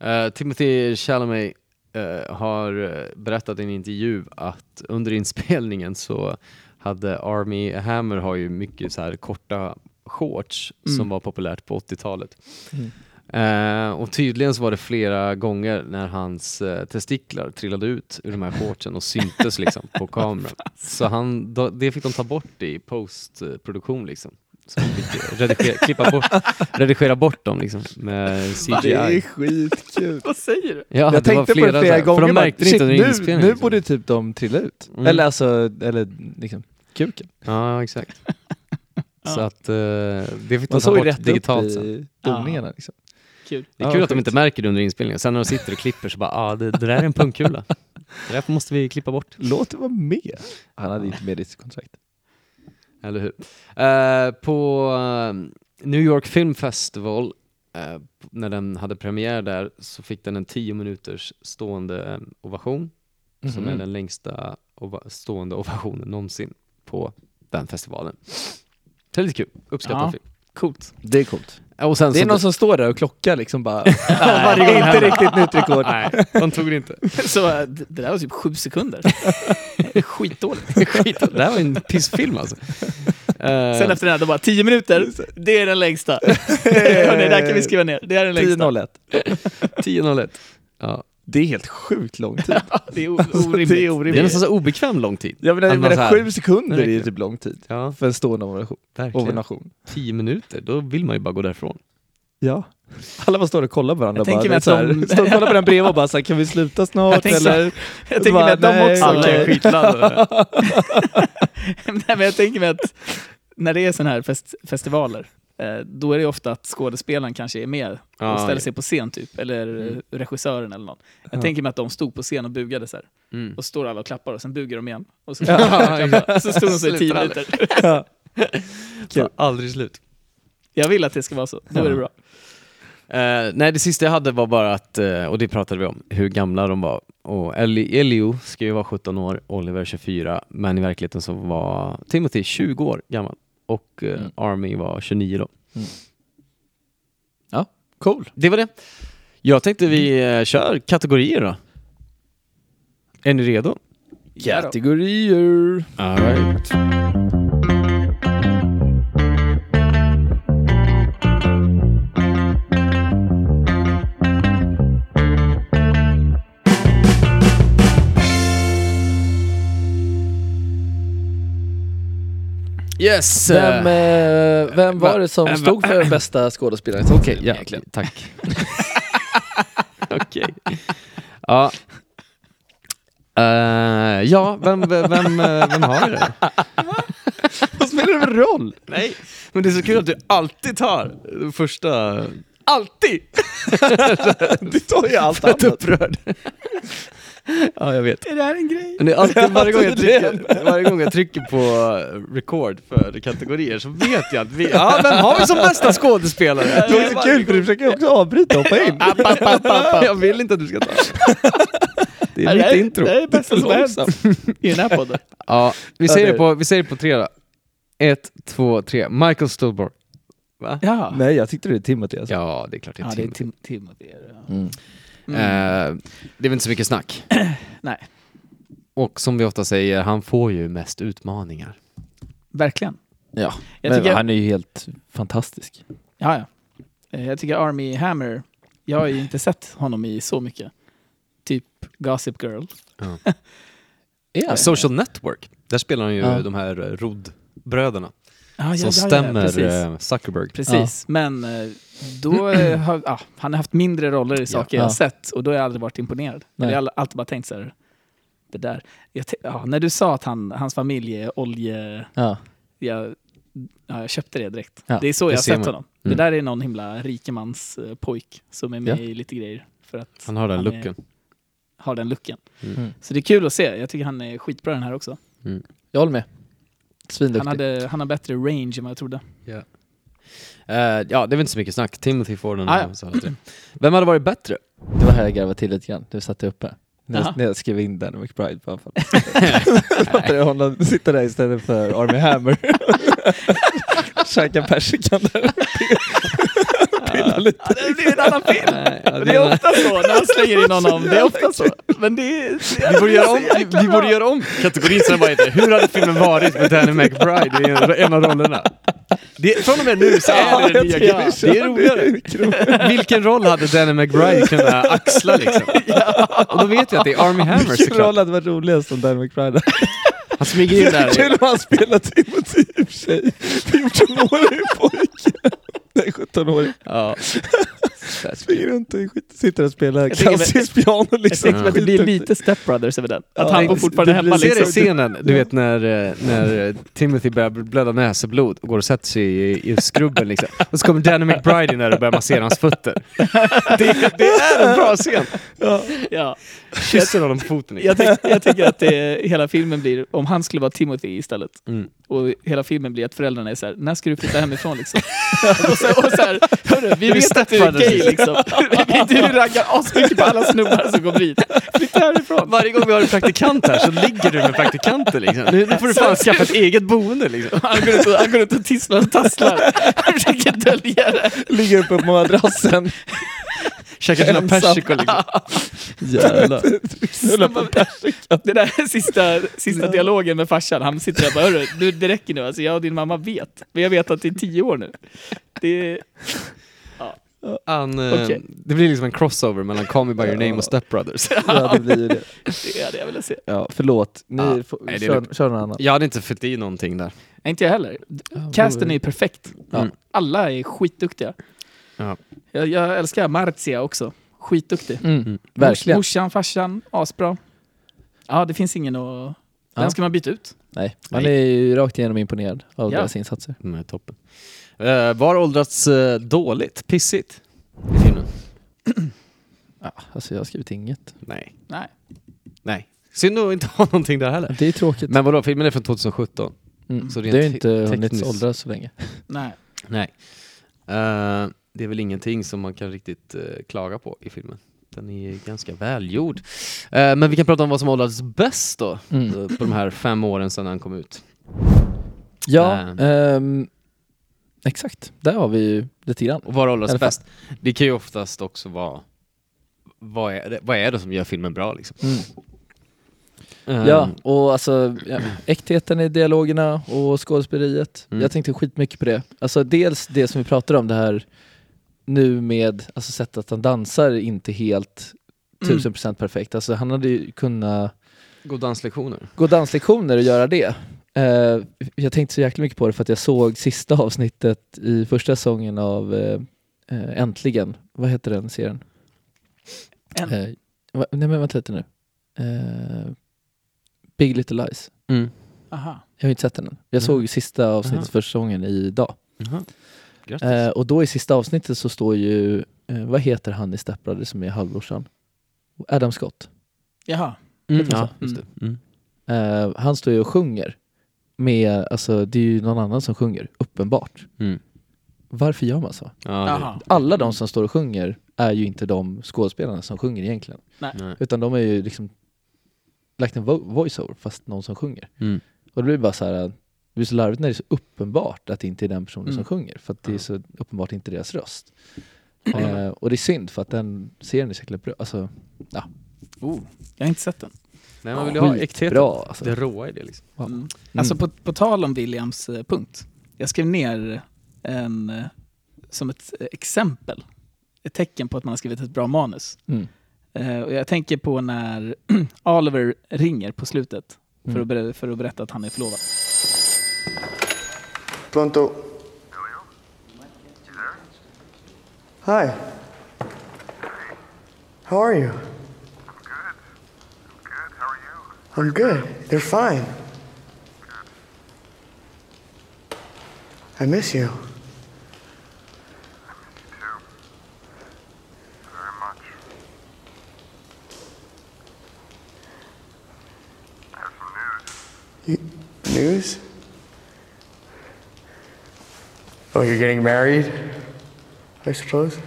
Eh, Timothy Chalamet eh, har berättat i en intervju att under inspelningen så hade Army Hammer har ju mycket så här korta shorts Mm. som var populärt på 80-talet. Mm. Eh, och tydligen så var det flera gånger när hans eh, testiklar trillade ut ur de här shortsen och syntes liksom på kameran. Så han, då, det fick de ta bort i postproduktion liksom. Så de fick redigera, klippa bort, redigera bort dem liksom med CGI. skitkul. Vad säger du? Ja, jag det tänkte var på flera det flera gånger. För de märkte det shit, inte under nu, inspelningen. nu liksom. borde typ de trilla ut. Mm. Eller alltså, eller liksom kuken. Ja, exakt. Så att eh, det fick de ta bort rätt digitalt sen. i doningarna. Liksom. Kul. Det är Ja, kul att de inte märker det under inspelningen. Sen när de sitter och klipper så bara, ah, det, det där är en pungkula. Det där måste vi klippa bort. Låt det vara med. Han hade inte med det i sitt kontrakt. Eller hur? Eh, på eh, New York Film Festival, eh, när den hade premiär där, så fick den en 10 minuters stående ovation, som Mhm. är den längsta ova- stående ovationen någonsin på den festivalen. Det är lite kul, uppskattad Ja. film. Coolt. Det är coolt. Och sen Det är någon som står där och klockar liksom bara. varje gång inte riktigt nytt rekord. Nej, de tog det inte. Så eh, det det där var typ sju sekunder. Skitdåligt. Skit, det här var en pissfilm alltså. Sen efter den här, då bara 10 minuter, det är den längsta. Hörni, där kan vi skriva ner. Det är den längsta. 10.01. 10.01. Ja. Det är helt sjukt lång tid. Det är orimligt. Det är Det är nästan så obekväm lång tid. Man så menar här- sju sekunder är ju typ lång tid. Ja, För en stående ovation. 10 minuter, då vill man ju bara gå därifrån. Ja. Alla bara står och kollar på varandra. Jag bara, så här, de- står och kollar på den bredvid och bara så här, kan vi sluta snart? Jag eller? Jag tänker mig att de också... Alla är skitladdade. Nej, men jag tänker mig att när det är sådana här fest festivaler, då är det ofta att skådespelaren kanske är med och Ja, ställer ja. sig på scen typ, eller Mm. eh, regissören eller någon. Jag Ja. tänker mig att de stod på scen och bugade så här. Mm. Och så står alla och klappar och sen bugar de igen. Och så, Ja, så stod de så i tio minuter. Ja. Så aldrig slut. Jag vill att det ska vara så, då är det bra. Eh, nej, det sista jag hade var bara att, eh, och det pratade vi om, hur gamla de var. Och Ellie, Elio ska ju vara 17 år, Oliver 24, men i verkligheten så var Timothy 20 år gammal och eh, Mm. Army var 29 då. Cool. Det var det. Jag tänkte vi eh, kör kategorier då. Är ni redo? Ja. Kategorier. All right. Yes! Vem, eh, eh, vem var va- det som eh, stod för bästa skådespelaren? Okej, ja, egentligen. tack. Okej. Ja. Eh, ja, vem, vem, vem, eh, vem har det? Vad spelar det för roll? Nej, men det är så kul att du alltid tar första... Alltid! Du tar ju allt annat. upprörd. ja, jag vet. Är det här en grej? Men det är alltid, varje, gång jag det- trycker, varje gång jag trycker på record för kategorier så vet jag att vi... Ja, vem har vi som bästa skådespelare? Det var så kul för du försöker också avbryta och hoppa in. App, app, app, app, app. Jag vill inte att du ska ta det. är det mitt intro. Det är bästa som har hänt i den här podden. Ja, vi säger, det- det på, vi säger det på tre då. Ett, två, tre. Michael Stuhlbarg. Va? Ja, Nej, jag tyckte det är Timothy alltså. Ja, det är klart det är ja det är Tim. Tim Timothy. är det, ja. Mm. Mm. Eh, det är väl inte så mycket snack. Nej, Och som vi ofta säger, han får ju mest utmaningar. verkligen. Ja, Jag men tycker- han är ju helt fantastisk. Ja, ja. Eh, Jag tycker Army Hammer, jag har ju inte sett honom i så mycket. Typ Gossip Girl. Ja, Social Network, där spelar han ju Ja. de här eh, Rodd-bröderna Ah, som stämmer precis. eh, Zuckerberg. Precis, men eh, då eh, har ah, han har haft mindre roller i saker jag har Ja. sett och då har jag aldrig varit imponerad. Jag har alltid bara tänkt så här, det där. Ja, när du sa att han, hans familj är olje... Ja. Jag, ja, jag köpte det direkt. Ja, det är så det jag har sett man. honom. Mm. Det där är någon himla rikemans pojk som är med Ja. i lite grejer. För att Han har den är- looken. har den looken. Mm. Så det är kul att se. Jag tycker han är skitbra den här också. Jag håller med. Han, Svinduktig. hade, han har bättre range än vad jag trodde. Eh, ja, det väl inte så mycket snack. Timothy får den. Ah, ja. Vem hade varit bättre? Det var här jag garvade till lite grann. Du satte uppe. När jag, när jag skrev in Danny McBride på anfall. Fattar du honom sitta där istället för Army Hammer. Käka persikan där. Lite. Ja, det blir en annan film. ja, det är ofta så när man slänger in honom. Det är ofta så. Men det är... Vi borde göra om, vi, vi borde göra om kategorin så den bara heter Hur hade filmen varit med Danny McBride i en, en av rollerna? Det, från och med nu så är det det nya grejen. Det är roligare. Vilken roll hade Danny McBride kunnat axla liksom? Och då vet jag att det är Army Hammer Vilken roll hade varit roligast om Danny McBride Han smyger in där. Kul om han spelar Timothy i och för sig. 14-årig pojke. Nej, 17-årig. Ja. Springer runt och skit- sitter och spelar Jag tänker- klassiskt piano Jag liksom. tänkte att det blir lite Step Brothers över den. Att Ja, han bor det fortfarande blir- hemma Ser liksom. du scenen, du vet när, eh, när eh, Timothy börjar blöda näsblod och går och sätter sig i, i skrubben liksom. Och så kommer Danny McBride in där och börjar massera hans fötter. Det, det är en bra scen! Ja. Kysser honom på foten. Jag, tyck, jag tycker att det, hela filmen blir, om han skulle vara Timothy istället, Mm. och hela filmen blir att föräldrarna är så här, när ska du flytta hemifrån liksom? och så, och så här, hörru, vi vet att du är stepbrothers, liksom. du raggar asmycket på alla snubbar som kommer hit. Flytta härifrån. Varje gång vi har en praktikant här så ligger du med praktikanter liksom. Nu, får du fan skaffa ett eget boende liksom. Han går ut och, han går ut och tisslar och tasslar. Han försöker dölja det. Ligger uppe på madrassen. Käkar sina persikor liksom. Jävlar. Knulla på persika. Det där sista, sista dialogen med farsan, han sitter där och bara hörru, det räcker nu alltså, jag och din mamma vet. Men jag vet att det är tio år nu. Det, Han, eh, Okej. Det blir liksom en crossover mellan Call Me By Your Name och Step Brothers. Ja, det blir ju det. det hade jag velat se. Ja, förlåt. Ni Ja, får, nej, kör, kör någon annan. Jag hade inte fyllt i någonting där. Nej, inte jag heller. Casten är ju perfekt. Mm. Alla är skitduktiga. Ja. Jag, jag älskar Marzia också. Skitduktig. Mm. Verkligen. Morsan, farsan, asbra. Ja, det finns ingen att... Den Ja. ska man byta ut. Nej, man är ju rakt igenom imponerad av Ja. deras insatser. De är toppen. Uh, var åldrats eh, dåligt? Pissigt? I filmen? Ja, alltså jag har skrivit inget. Nej. Nej. Nej. Synd att inte ha någonting där heller. Det är tråkigt. Men vadå, filmen är från 2017? mm. så det rent har ju inte te- hunnit tekniskt- åldras så länge. Nej. Nej. Eh, det är väl ingenting som man kan riktigt klaga på i filmen. Den är ganska välgjord. Men vi kan prata om vad som åldrats bäst då, Mm. på de här fem åren sedan han kom ut. Ja, Ähm. Exakt. Där har vi ju lite grann. Och vad alla fall. bäst? Det kan ju oftast också vara vad är, det, vad är det som gör filmen bra liksom? Mm. Eh, Ja, och alltså ja, äktheten i dialogerna och skådespeleriet. Mm. Jag tänkte skitmycket på det. Alltså dels det som vi pratade om det här nu med alltså sättet att han dansar inte helt Mm. tusen procent perfekt. Alltså han hade ju kunnat God danslektioner. gå danslektioner och göra det. Eh, jag tänkte så jäkla mycket på det för att jag såg sista avsnittet i första säsongen av eh, eh, Äntligen. Vad heter den serien? Nej men vänta lite nu. Big Little Lies. Mm. Aha. Jag har inte sett den än. Jag såg sista avsnittet Aha. första säsongen idag. Och då i sista avsnittet så står ju, vad heter han i Step Brothers som är halvbrorsan? Adam Scott. Jaha. mm, ja, så. just det. Mm. Eh, han står ju och sjunger med, alltså det är ju någon annan som sjunger, uppenbart. Mm. Varför gör man så? Ja, Jaha. Alla de som står och sjunger är ju inte de skådespelarna som sjunger egentligen. nej. Utan de är ju liksom lagt en vo- voiceover fast någon som sjunger. Mm. Och det blir bara så här, det blir så larvigt när det är så uppenbart att det inte är den personen som Mm. sjunger. För att det är Ja. så uppenbart inte deras röst. Eh, och det är synd för att den serien är så bra. Alltså, Oh, jag har inte sett den. Nej, man vill ju ha äktheten. bra alltså. Det råa i det liksom. Ja. Mm. Alltså på, på tal om Williams eh, punkt. Jag skrev ner en, eh, som ett eh, exempel, ett tecken på att man har skrivit ett bra manus. Mm. Eh, och jag tänker på när Oliver ringer på slutet för, Mm. att för att berätta att han är förlovad. Pronto. Hi. How are you? Oh, I'm good. They're fine. I miss you. Very much. I have some news. You, news? Oh, you're getting married? I suppose.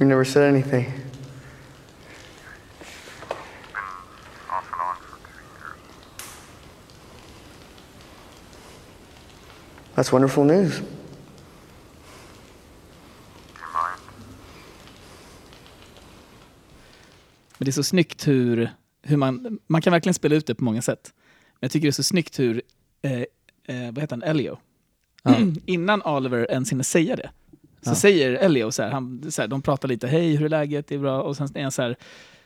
You never said anything. That's wonderful news. Men det är så snyggt hur, hur man, man kan verkligen spela ut det på många sätt. Men jag tycker det är så snyggt hur, eh, eh, vad heter han, Elio, Ja. innan Oliver ens hinner säga det, så Ja. säger Elio så här, han, så här, de pratar lite, hej hur är läget, det är bra, och sen är han så här,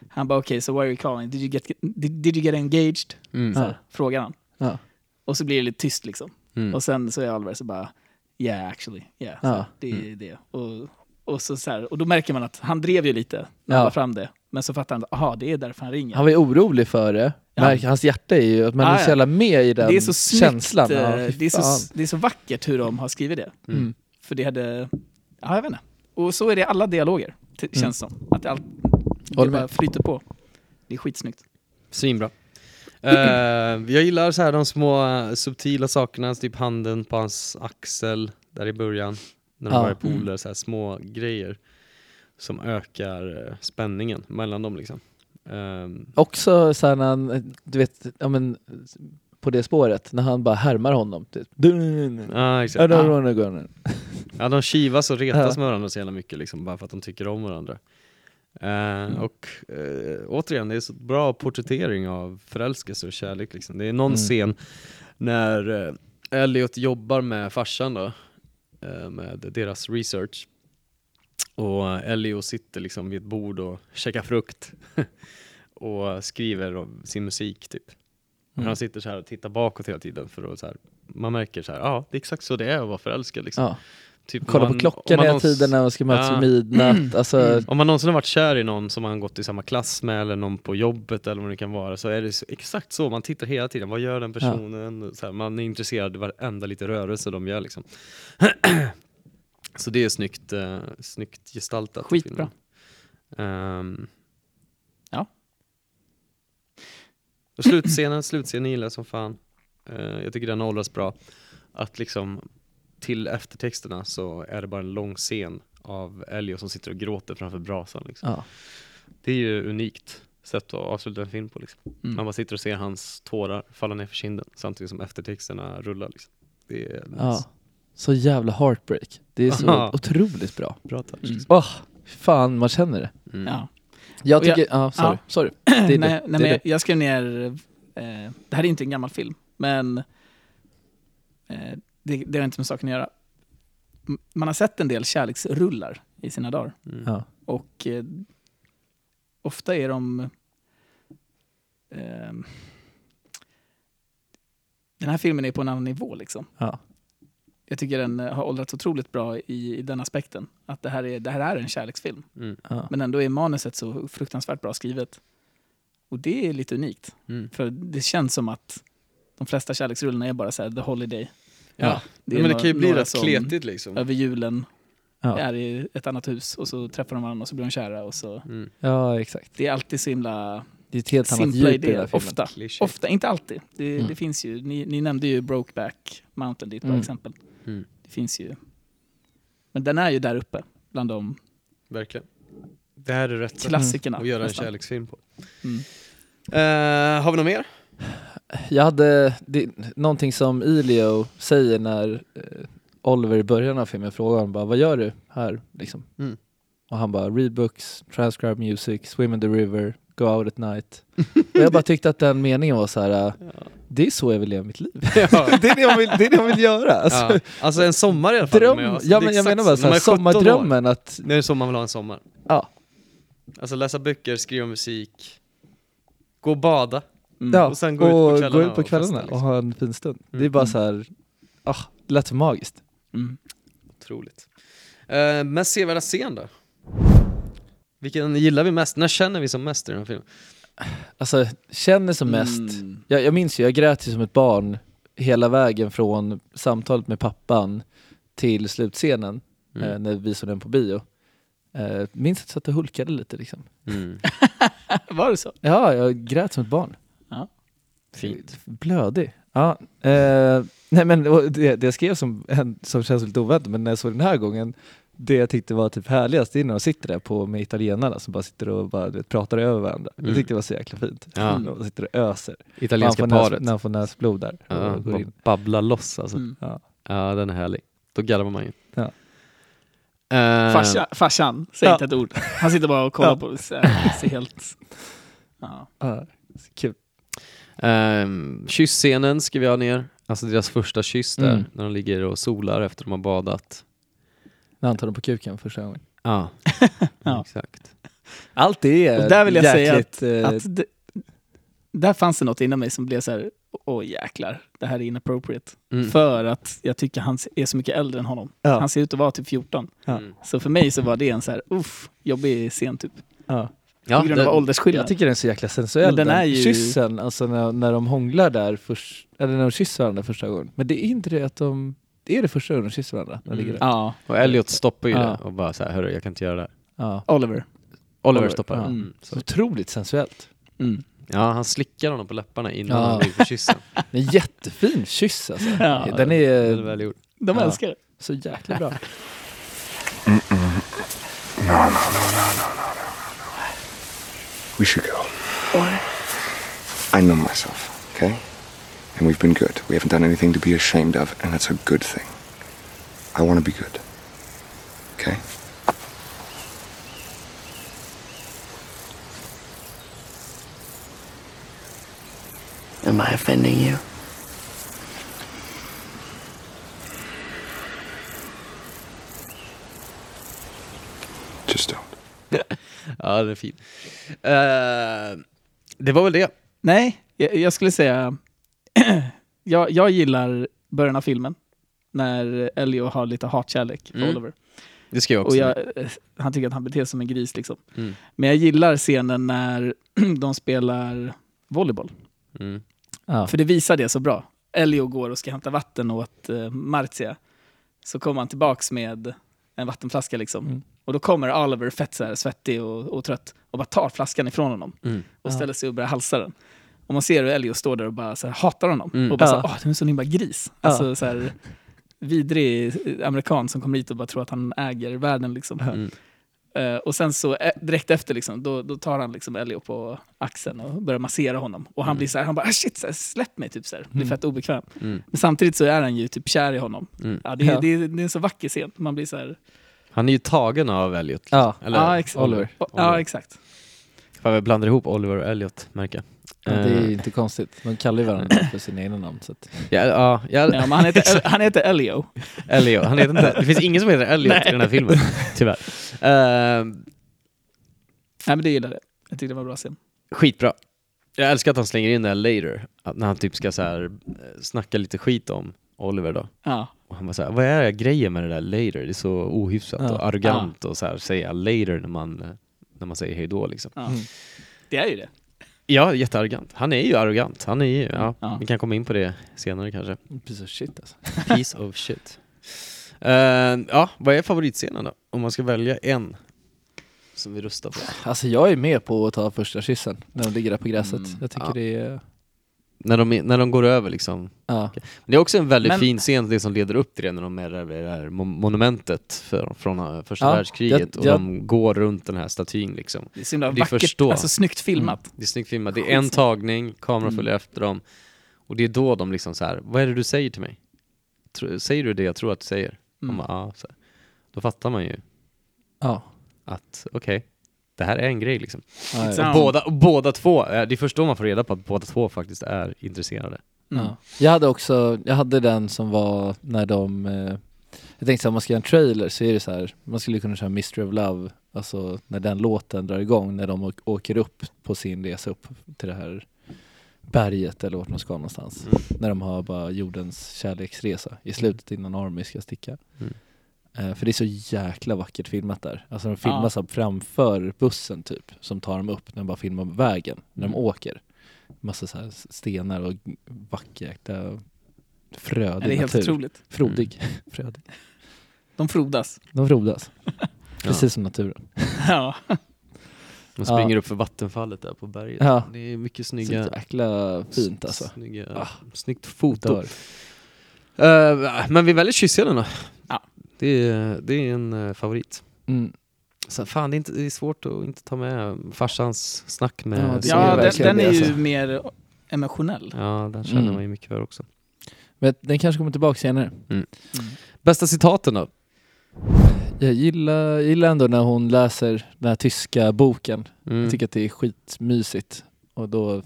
han bara okej, so why are you calling? Did you get, did, did you get engaged? Mm. Så här, Ja. Frågar han. Ja. Och så blir det lite tyst liksom. Mm. Och sen så är Oliver så bara, yeah actually, yeah, så det är det. Och, och, så, så här, och då märker man att han drev ju lite när han la fram det. Men så fattar han, aha det är därför han ringer. Han var ju orolig för det. Ja. Hans hjärta är ju att man Ja, är så jävla med i den det är så snyggt, känslan. eh, Ja, fy det, är så, det är så vackert hur de har skrivit det. Mm. För det hade, ja jag vet inte. Och så är det i alla dialoger, t- Mm. känns som. Att det, all, det bara flyter på. Det är skitsnyggt. Svinbra. Uh, jag gillar så här de små eh, subtila sakerna, typ handen på hans axel där i början. När de Ja. var i pooler, så här små grejer som ökar eh, spänningen mellan dem liksom. Ehm, Också så här när han, du vet, ja men på det spåret, när han bara härmar honom. Typ. Ja, I exakt. don't wanna go on. Ja, de kivas och retas med varandra så jävla mycket liksom, bara för att de tycker om varandra. Eh, Mm. Och eh, återigen, det är så bra porträttering av förälskelse och kärlek. Liksom. Det är någon Mm. scen när eh, Elliot jobbar med farsan då, eh, med deras research. Och Elliot sitter liksom vid ett bord och käkar frukt och skriver sin musik typ. Mm. Han sitter så här och tittar bakåt hela tiden för att så här, man märker så här, ja det är exakt så det är att vara förälskad liksom. Ja. Typ, Kolla om på man- klockan man hela tiden när man ska mötas Ja. vid midnatt. Alltså, Om man någonsin har varit kär i någon som man gått i samma klass med eller någon på jobbet eller vad det kan vara så är det så, exakt så, man tittar hela tiden, vad gör den personen? Så här, man är intresserad av varenda liten rörelse de gör liksom. så det är snyggt, eh, snyggt gestaltat. Skitbra. Ehm. Ja. Och slutscenen, slutscenen gillar jag som fan. Eh, jag tycker den åldras bra. Att liksom till eftertexterna så är det bara en lång scen av Elio som sitter och gråter framför brasan. Liksom. ja. Det är ju unikt sätt att avsluta en film på. Liksom. Mm. Man bara sitter och ser hans tårar falla ner för kinden samtidigt som eftertexterna rullar. Liksom. Det är nice. ja. Så jävla heartbreak. Det är så otroligt bra. bra touch. Mm. Åh, fan man känner det. Mm. Ja. Jag Och jag- tycker, ja, sorry. ja. sorry. Det är nej, det. nej, det är jag, jag skrev ner, eh, det här är inte en gammal film, men eh, det, det har inte med saken att göra. Man har sett en del kärleksrullar i sina dagar. Mm. Ja. Och eh, ofta är de... ehm, den här filmen är på en annan nivå liksom. Ja. Jag tycker den eh, har åldrats otroligt bra i, i den aspekten. Att det här, är, det här är en kärleksfilm. Mm. Ja. Men ändå är manuset så fruktansvärt bra skrivet. Och det är lite unikt. Mm. För det känns som att de flesta kärleksrullarna är bara så här, the holiday. Ja. Det Ja, men det kan ju bli rätt kletigt liksom. Över julen Ja. är i ett annat hus och så träffar de varandra och så blir de kära. Och så. Mm. ja, exakt. Det är alltid så himla Det är ett helt annat simpla djup i den. Ofta. Ofta, inte alltid. Det, Mm. det finns ju, ni, ni nämnde ju Brokeback Mountain, det är ett bra Mm. exempel. Mm. Det finns ju. Men den är ju där uppe bland de Verkligen. Det här är rätt klassikerna. att göra en nästan. kärleksfilm på. Mm. Eh, har vi något mer? Jag hade det, någonting som Elio säger när eh, Oliver i början av filmen frågar honom bara, vad gör du här? Liksom. Mm. Och han bara, read books, transcribe music, swim in the river, go out at night. och jag bara tyckte att den meningen var så här. eh, det är så jag vill leva mitt liv. Ja. det, är det, jag vill, det är det jag vill göra. Alltså, ja. Alltså en sommar i alla fall. dröm, men ja, det är men jag menar bara så. här, 17 år, sommardrömmen att, Det är så man vill ha en sommar. ja, Alltså läsa böcker, skriva musik, gå och bada. Mm. ja Och sen gå ut på och kvällarna ut på och festa, kvällarna och liksom. ha en fin stund. Det är Mm. bara så här, ah, det lät så magiskt. Mm. Otroligt. Uh, mest sevärda scen då? Vilken gillar vi mest? När känner vi som mest i den här filmen? Alltså, känner som mest, Mm. jag, jag minns ju, jag grät ju som ett barn hela vägen från samtalet med pappan till slutscenen Mm. eh, när vi såg den på bio. Eh, minns att jag satt och hulkade lite liksom. Mm. Var det så? Ja, jag grät som ett barn. Fint. Blödig. Ja, eh, nej men det, det jag skrev som, som känns lite oväntat, men när jag såg den här gången, det jag tyckte var typ härligast, det är när de sitter där på, med italienarna som bara sitter och bara, vet, pratar över varandra. Mm. Jag tyckte det var så jäkla fint. Ja. De sitter och öser. Italienska när paret. Näs, när han får näsblod där. Ja, och går bara in. babblar loss alltså. Mm. Ja. Ja, den är härlig. Då garvar man ju. Ja. Farsa, farsan, säger Ja. inte ett ord. Han sitter bara och kollar Ja. på Ser helt... Ja. Ja, kul. Um, kyssscenen ska vi ha ner. Alltså deras första kyss där, Mm. när de ligger och solar efter de har badat. När han tar dem på kuken första gången. Ja, Ja. exakt. Allt det är Och där vill jag säga jäkligt, eh, Att det, där fanns det något inom mig som blev så här, åh jäklar, det här är inappropriate. Mm. För att jag tycker han är så mycket äldre än honom. Ja. Han ser ut att vara typ 14. Ja. Mm. Så för mig så var det en så här, uff, jobbig scen typ. ja. Ja, på grund av åldersskillnad. Jag tycker den är så jäkla sensuell. Men den är ju- Kyssen, alltså när, när de hånglar där först, eller när de kysser varandra första gången. Men det är inte det att de, det är det första gången de kysser varandra. När Mm. ligger där. Ja, Och Elliot stoppar ju Ja. det och bara så här, hörru jag kan inte göra det här. Ja. Oliver. Oliver Oliver, stoppar ja. Mm. Så otroligt sensuellt. Mm. Ja, han slickar honom på läpparna innan Ja. han ligger på kyssen. En jättefin kyss alltså. Ja. Den är väl gjord. De Ja. älskar det. så jäkla bra. No, no, no, no, no, no, no, no. We should go. I know myself, okay? And we've been good. We haven't done anything to be ashamed of, and that's a good thing. I want to be good. Okay? Am I offending you? Just don't. Ja, den är fin. Eh, det var väl det. Nej, jag, jag skulle säga, jag, jag gillar början av filmen. När Elio har lite hatkärlek för Mm. Oliver. Det ska jag också. Och jag, eh, han tycker att han beter sig som en gris liksom. Mm. Men jag gillar scenen när de spelar volleyboll. Mm. Ja. För det visar det så bra. Elio går och ska hämta vatten åt uh, Marzia. Så kommer han tillbaks med en vattenflaska liksom. Mm. Och då kommer Oliver fett så här, svettig och, och trött och bara tar flaskan ifrån honom Mm. och Ja. ställer sig och börjar halsa den. Och man ser hur Elio står där och bara så här, hatar honom. Mm. Och bara så Ja. här, åh, du är en sån himla gris. Ja. Alltså så här, vidrig amerikan som kommer hit och bara tror att han äger världen liksom. Mm. Eh, och sen så eh, direkt efter liksom, då, då tar han liksom Elio på axeln och börjar massera honom. Och han Mm. blir så här, han bara ah, shit, så här, släpp mig typ så här. Blir Mm. fett obekväm. Mm. Men samtidigt så är han ju typ kär i honom. Mm. Ja, det, Ja. Det, det är en så vacker scen. Man blir så här, Han är ju tagen av Elliot. liksom. Ja. Eller ja, exakt. Oliver. Ja, Oliver. exakt. Fan, jag blandar ihop Oliver och Elliot, märker jag. Ja, det är Eh, ju inte konstigt. De kallar ju varandra för sina egna namn. Så att, ja, ja, ja, Ja, men han, heter, han heter Elio. Elliot. Han heter inte, det finns ingen som heter Elliot i den här filmen, tyvärr. Eh, Nej, men det gillade jag. Jag tyckte det var bra scen. skitbra. Jag älskar att han slänger in det här later, att när han typ ska så här, eh, snacka lite skit om Oliver då. Ja. Och han bara såhär, vad är grejen med det där later? Det är så ohyfsat Ja. och arrogant och så här, säga later när man, eh, när man säger hejdå liksom. Ja. Mm. Det är ju det. Ja, jättearrogant. Han är ju arrogant. Han är ju, ja, Ja. vi kan komma in på det senare kanske. piece of shit alltså. Piece of shit. Eh, ja, vad är favoritscenen då? Om man ska välja en som vi röstar på. Alltså jag är med på att ta första kyssen när de ligger där på gräset. Mm. Jag tycker Ja. det är... När de, är- när de går över liksom. Ja. Men det är också en väldigt Men- fin scen, det som leder upp till det, när de är där vid det här mo- monumentet för, från eh, första Ja, världskriget jag- och jag- de går runt den här statyn liksom. Det är så himla Det vackert, förstå. alltså snyggt filmat. Det är snyggt filmat, det är en tagning, kameran Mm. följer efter dem och det är då de liksom så här, vad är det du säger till mig? Tro- Säger du det jag tror att du säger? Mm. Bara, här. Då fattar man ju Ja. att okej, det här är en grej liksom. Och båda, och båda två, eh, det är först då man får reda på att båda två faktiskt är intresserade. Mm. Ja. Jag hade också, jag hade den som var när de, eh, jag tänkte så här, om man ska göra en trailer så är det så här, man skulle kunna köra Mystery of Love, alltså när den låten drar igång, när de åker upp på sin resa upp till det här berget eller vart de ska någonstans. Mm. När de har bara jordens kärleksresa i slutet innan Army ska sticka. Mm. Eh, för det är så jäkla vackert filmat där. Alltså de filmar Ja. så framför bussen typ, som tar dem upp när de bara filmar vägen, när de Mm. åker. Massa så här stenar och vacker jäkla Ja, frödig det är helt natur. otroligt. Frodig. Frödig. De frodas. De frodas. Precis som naturen. Ja. Man springer upp för vattenfallet där på berget. Ja. Det är mycket Så snygga... jäkla fint alltså. Snygga, Ah. Snyggt foto. Eh, men vi väljer kyssarna. Ja. Det är, det är en eh, favorit. Mm. Sen, fan, det är, inte, det är svårt att inte ta med farsans snack med Ja. Ja, den, den är ju alltså. mer emotionell. Ja, den känner Mm. man ju mycket för också. Men den kanske kommer tillbaka senare. Bästa citaten då? Jag gillar, jag gillar ändå när hon läser den här tyska boken. Mm. Jag tycker att det är skitmysigt. Och då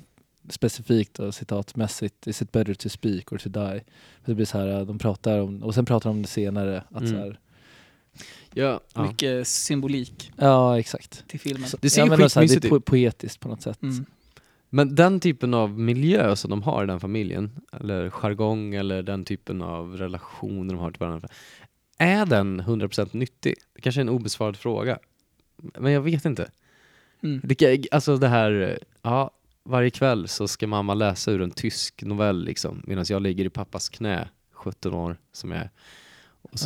specifikt och citatmässigt, is it better to speak or to die? Det blir så här, de pratar om, och sen pratar de om det senare. Att Mm. så här, Ja, ja. Mycket symbolik ja, exakt. till filmen. Så, Det ser ja, ju men så här, skitmysigt Det är po- poetiskt på något sätt. Mm. Men den typen av miljö som de har i den familjen, eller jargong eller den typen av relationer de har till varandra. Är den 100% nyttig? Det kanske är en obesvarad fråga. Men jag vet inte. Mm. Det, alltså det här, ja, varje kväll så ska mamma läsa ur en tysk novell liksom, medan jag ligger i pappas knä, 17 år som jag är.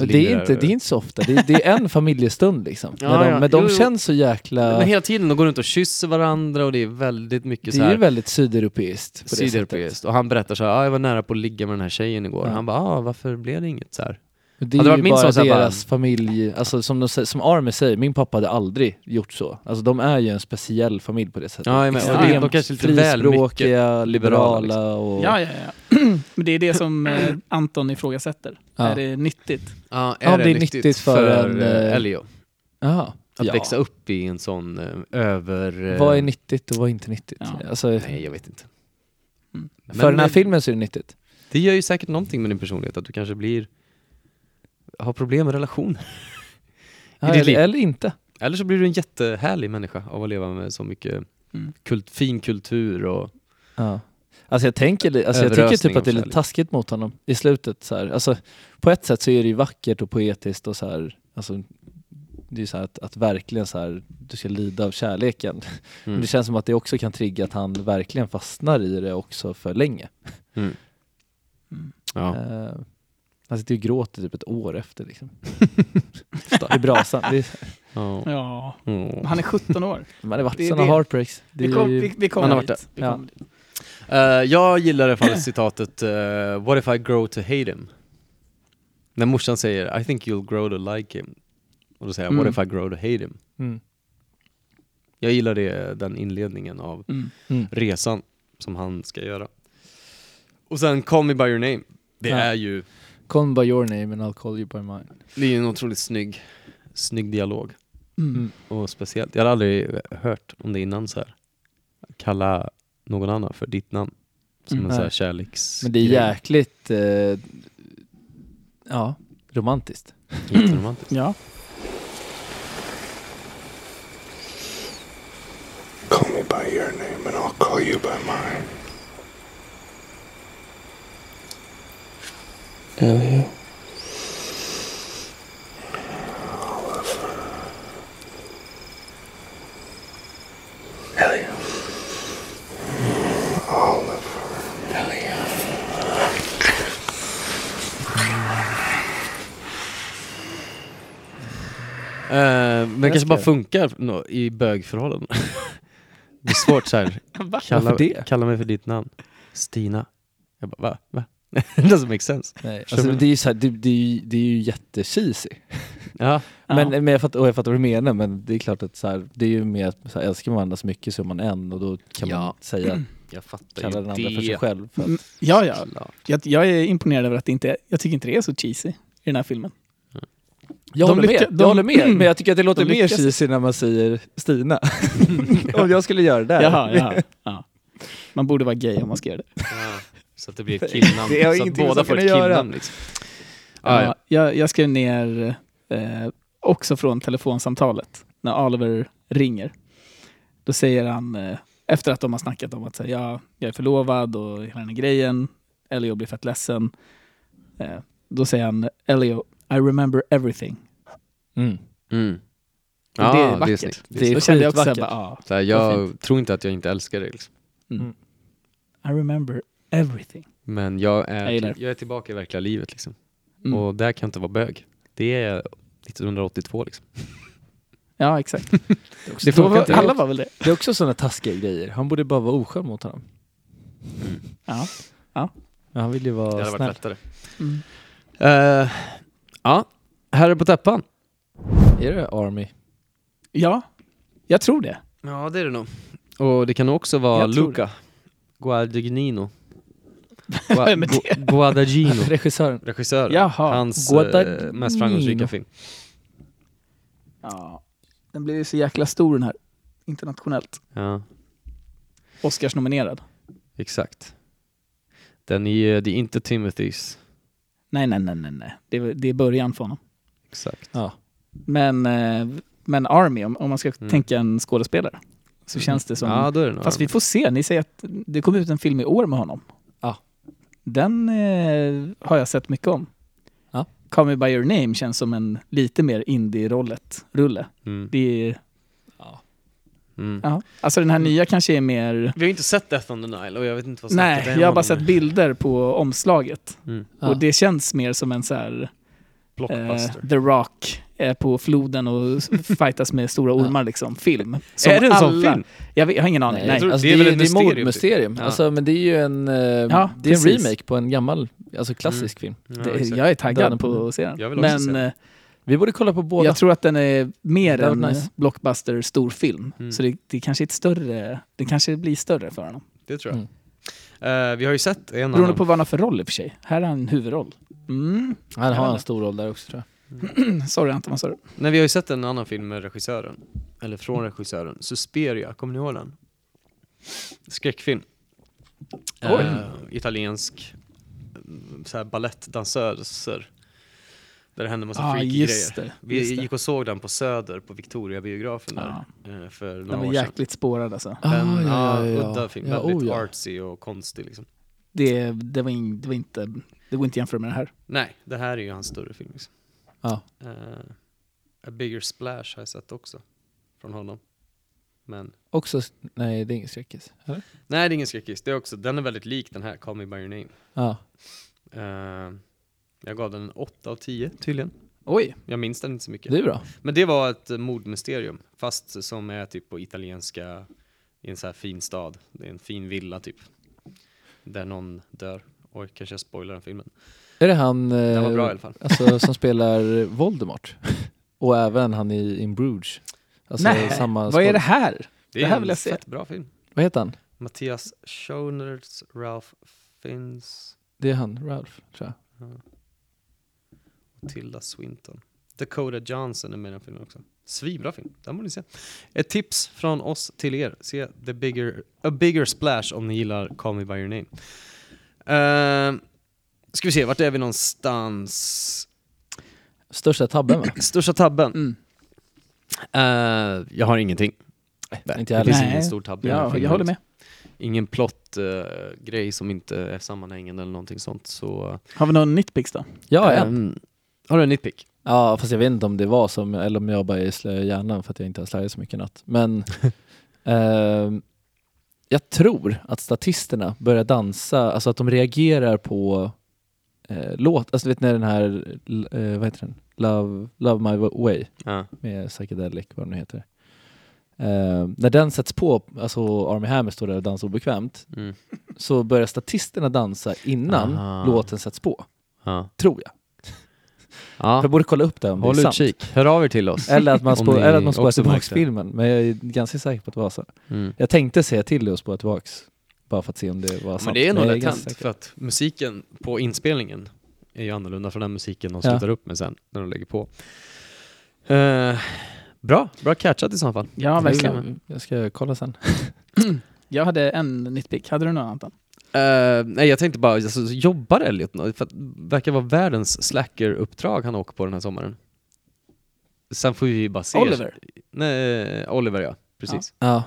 Det, är inte, det är inte så ofta, det är, det är en familjestund liksom. Ja, de, ja. men de Jo, känns så jäkla... Men hela tiden, de går runt och kysser varandra och det är väldigt mycket det så är här ju väldigt sydeuropeiskt på det sydeuropeiskt. Och han berättar så här, ah, jag var nära på att ligga med den här tjejen igår. Ja. Han bara, ah, varför blev det inget så här? Det är det ju varit min bara här bara- deras familj, alltså som, de, som Army säger, min pappa hade aldrig gjort så. Alltså de är ju en speciell familj på det sättet. Ja, det- Extremt de kanske är lite frispråkiga, liberala, liberala och... Ja, ja, ja. Men det är det som eh, Anton ifrågasätter. Ja. Är det nyttigt? Ja, Ja, det är nyttigt för en, eh, eh, Elio? Jaha. Att ja. växa upp i en sån eh, över... eh, Vad är nyttigt och vad är inte nyttigt? Ja. Alltså, Nej, jag vet inte. Mm. Men för den här det- filmen så är det nyttigt. Det gör ju säkert någonting med din personlighet, att du kanske blir... Har problem med relationer. Ja, eller, liv. eller inte. Eller så blir du en jättehärlig människa av att leva med så mycket Mm. kult, fin kultur och... Ja. Alltså jag tänker, alltså jag tycker typ att det är lite taskigt mot honom i slutet så här. Alltså på ett sätt så är det ju vackert och poetiskt och så här, alltså det är så här att, att verkligen så här, du ska lida av kärleken. Men Mm. det känns som att det också kan trigga att han verkligen fastnar i det också för länge. Mm. Ja. Uh, han sitter ju och gråter typ ett år efter liksom. I brasan. Det är, Ja. Ja, Mm. han är 17 år. man har varit Det är sådana det. heartbreaks. Det Vi, kom, ju- vi, vi kommer Man har varit dit. Vi där. dit. Eh, jag gillar i alla fall citatet eh, What if I grow to hate him? När morsan säger I think you'll grow to like him. Och då säger jag Mm. What if I grow to hate him? Mm. Jag gillar det, den inledningen av Mm. Mm. resan som han ska göra. Och sen Call me by your name. Det Ja. är ju Call me by your name and I'll call you by mine. det är ju en otroligt snygg, snygg dialog. Mm. Och speciellt, jag har aldrig hört om det innan så här. Kalla någon annan för ditt namn. Som Mm. en så här kärleks... Men det är jäkligt, eh, ja, romantiskt. Jätteromantiskt. Ja. Call me by your name and I'll call you by mine. Elliot. Oliver. Eh, men det kanske bara funkar nå- i bögförhållanden. det är svårt så här. Va? Kalla, Varför det? kalla mig för ditt namn. Stina. Jag bara, va? va? It doesn't make sense. Nej, alltså, det är ju så här, det, det, är ju, det är ju jättecheesy. Ja, Ja. Men, men jag, fattar, och jag fattar vad du menar, men det är klart att så här, det är ju mer att så här, älskar man varandra så mycket så är man en och då kan man Ja. säga, jag fattar kalla den andra det. för sig själv. För Mm, att, Ja, ja. Jag, jag är imponerad över att det inte är, jag tycker inte det är så cheesy i den här filmen. jag, De håller lycka- med, de- jag håller med, men jag tycker att det låter de mer cheesy när man säger Stina. Om jag skulle göra det där. Jaha, ja, ja. Man borde vara gay om man ska göra det. Ja, så att det blir ett killnamn. Det har så att båda får ett att göra. killnamn liksom. Ah, Ja, ja. jag, jag skrev ner eh, också från telefonsamtalet när Oliver ringer. Då säger han, eh, efter att de har snackat om att säga, ja, jag är förlovad och hela den här grejen, Elio blir fett ledsen. Eh, då säger han, Elio, I remember everything. Mm. Mm. Och det är vackert. snyggt. Det är Då kände jag också bara, ah, Så här, jag tror inte att jag inte älskar det. Liksom. Mm. I remember everything. Men jag är, Jag jag är tillbaka i verkliga livet. Liksom. Mm. Och där kan jag inte vara bög. Det är 1982 liksom. Ja, exakt. Det Det var, inte. alla var väl det? Det är också sådana taskiga grejer. Han borde bara vara oskön mot honom. Ja. Men han vill ju Det vara hade varit snäll. lättare. Mm. Eh, ja, Herre på täppan. Är det Army? Ja, jag tror det. Ja, det är det nog. Och det kan också vara Luca Guadagnino. Vad är med Gu- det? Guadagnino. Regissören. Regissören. Jaha. Hans Guadagnino. eh, mest framgångsrika film. Ja. Den blev ju så jäkla stor den här. Internationellt. Ja, Oscars nominerad. exakt. Den är, det är inte Timothys. Nej, nej, nej, nej, nej. Det, är- det är början för honom. Exakt. Ja. Men, eh, men Army, om, om man ska Mm. tänka en skådespelare, så känns det som... Ja, det Fast vi får se. Ni säger att det kom ut en film i år med honom. Ja. Den eh, har jag sett mycket om. Ja. Call Me By Your Name känns som en lite mer indie-rollet, rulle. Mm. Det är, Mm. ja. Alltså den här nya kanske är mer... Vi har inte sett Death on the Nile och jag vet inte vad Nej, jag har bara sett bilder på omslaget. Mm. Ja. Och det känns mer som en så här... Eh. The Rock är på floden och fightas med stora ormar liksom. Film. Som är det en sån film? Jag, vet, jag har ingen aning. Nej, Nej. alltså, det är det, väl ett det är mysterium, typ. mordmysterium. Ja. Alltså, men det är ju en, eh, det är en remake på en gammal, alltså klassisk film. Ja, Det, jag är taggad på att se den. Jag vill också Men se den. eh, Vi borde kolla på båda. jag tror att den är mer en nice. blockbuster stor film. Mm. Så det, det kanske är ett större, det kanske blir större för honom. Det tror jag. Mm. Eh, vi har ju sett en Beroende annan. på vad han har för roll i och för sig. Här har han en huvudroll. Mm. Han Jag har en stor roll där också tror jag. Sorry Anton, vad sa du? Nej, vi har ju sett en annan film med regissören. Eller från regissören. Suspiria, kommer ni ihåg den? Skräckfilm. Eh, italiensk mm, så här balettdansöser. Där det hände massa Ja, freaky grejer. det, Vi gick och såg den på Söder på Victoria-biografen där. eh, För några Den var år sedan. jäkligt spårad alltså. Ah, ja, ja, ja. udda film. Ja, Väldigt oh, ja. artsy och konstig liksom. Det, det, var in, det var inte, det går inte att jämföra med det här. Nej, det här är ju hans större film. Liksom. Ja. Eh, A Bigger Splash har jag sett också. Från honom. Men Också, nej det är ingen skräckis. Eller? Nej, det är ingen skräckis. Det är också, den är väldigt lik den här, Call Me By Your Name. Ja. Eh, jag gav den en 8 av 10 tydligen. Oj, Jag minns den inte så mycket. Det är bra. Men det var ett mordmysterium, fast som är typ på italienska, i en så här fin stad. Det är en fin villa typ. Där någon dör. Oj, kanske jag spoilar den filmen. Är det han var eh, bra i alla fall. alltså, som spelar Voldemort? Och även han i In Bruges? Alltså, nej, samma vad är skåd- det här? Det Det är här en vill jag se. fett bra film. Vad heter han? Mattias Schonertz, Ralph Fiennes, Det är han, Ralph, tror jag. Tilda Swinton. Dakota Johnson är med i den filmen också. Svinbra film, den borde ni se. Ett tips från oss till er. Se The Bigger, A Bigger Splash om ni gillar Call Me By Your Name. Uh, ska vi se, vart är vi någonstans? Största tabben va? Största tabben? Mm. Eh, jag har ingenting. inte jag det heller. finns Nej. ingen stor tabbe i den här Ja, filmen. jag håller med. Ingen plott-grej som inte är sammanhängande eller någonting sånt. Så, Har vi någon nitpicks då? Ja, en. ehm, har du en nitpick? Ja, fast jag vet inte om det var som, eller om jag bara är slö i hjärnan för att jag inte har slagit så mycket i natt. Men ehm, jag tror att statisterna börjar dansa, alltså att de reagerar på eh, låt, alltså du vet när den här, eh, vad heter den? Love, Love My Way Ja. med Psychedelic, vad den nu heter. Eh, när den sätts på, alltså Army Hammer står där och dansar obekvämt, Mm. så börjar statisterna dansa innan Aha. låten sätts på, Ja. tror jag. Ja. Jag borde kolla upp det om Håll det är sant. utkik. Hör av er till oss. Eller att man, Om spår, ni eller att man spårar tillbaka filmen, men jag är ganska säker på att det var så. Mm. Jag tänkte säga till dig att spåra tillbaks, bara för att se om det var sant. Men det är nog rätt hänt för att musiken på inspelningen är ju annorlunda från den musiken de Ja. slutar upp med sen när de lägger på. Eh, bra, bra catchat i så fall. Ja, verkligen. Jag, ska kolla sen. Jag hade en nitpick. Hade du någon Anton? Eh, nej jag tänkte bara, alltså, jobbar Elliot För att det verkar vara världens slacker-uppdrag han åker på den här sommaren. Sen får vi ju bara se. Oliver? Nej, Oliver ja, precis. Ja.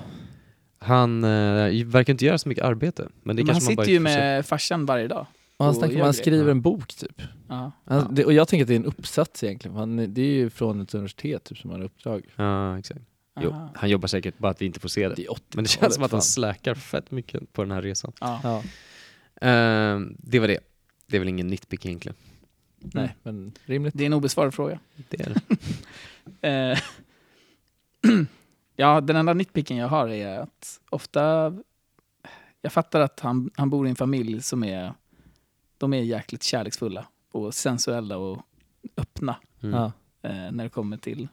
Han eh, verkar inte göra så mycket arbete. Men det Men han kanske man bara sitter ju med farsan varje dag. Och han och snackar om han skriver en bok typ. Ja. Han, det, och jag tänker att det är en uppsats egentligen. Han, det är ju från ett universitet typ, som han har uppdrag. Ja, exakt. Jo, Aha. han jobbar säkert, bara att vi inte får se det. Det är 80 Men det känns som att han släkar fett mycket på den här resan. Ja. Ja, Ehm, det var det. Det är väl ingen nitpick egentligen. nej men rimligt. Det är en obesvarad fråga. Det är det. Eh, ja, den enda nitpicken jag har är att ofta... Jag fattar att han, han bor i en familj som är... De är jäkligt kärleksfulla och sensuella och öppna Mm. Eh, när det kommer till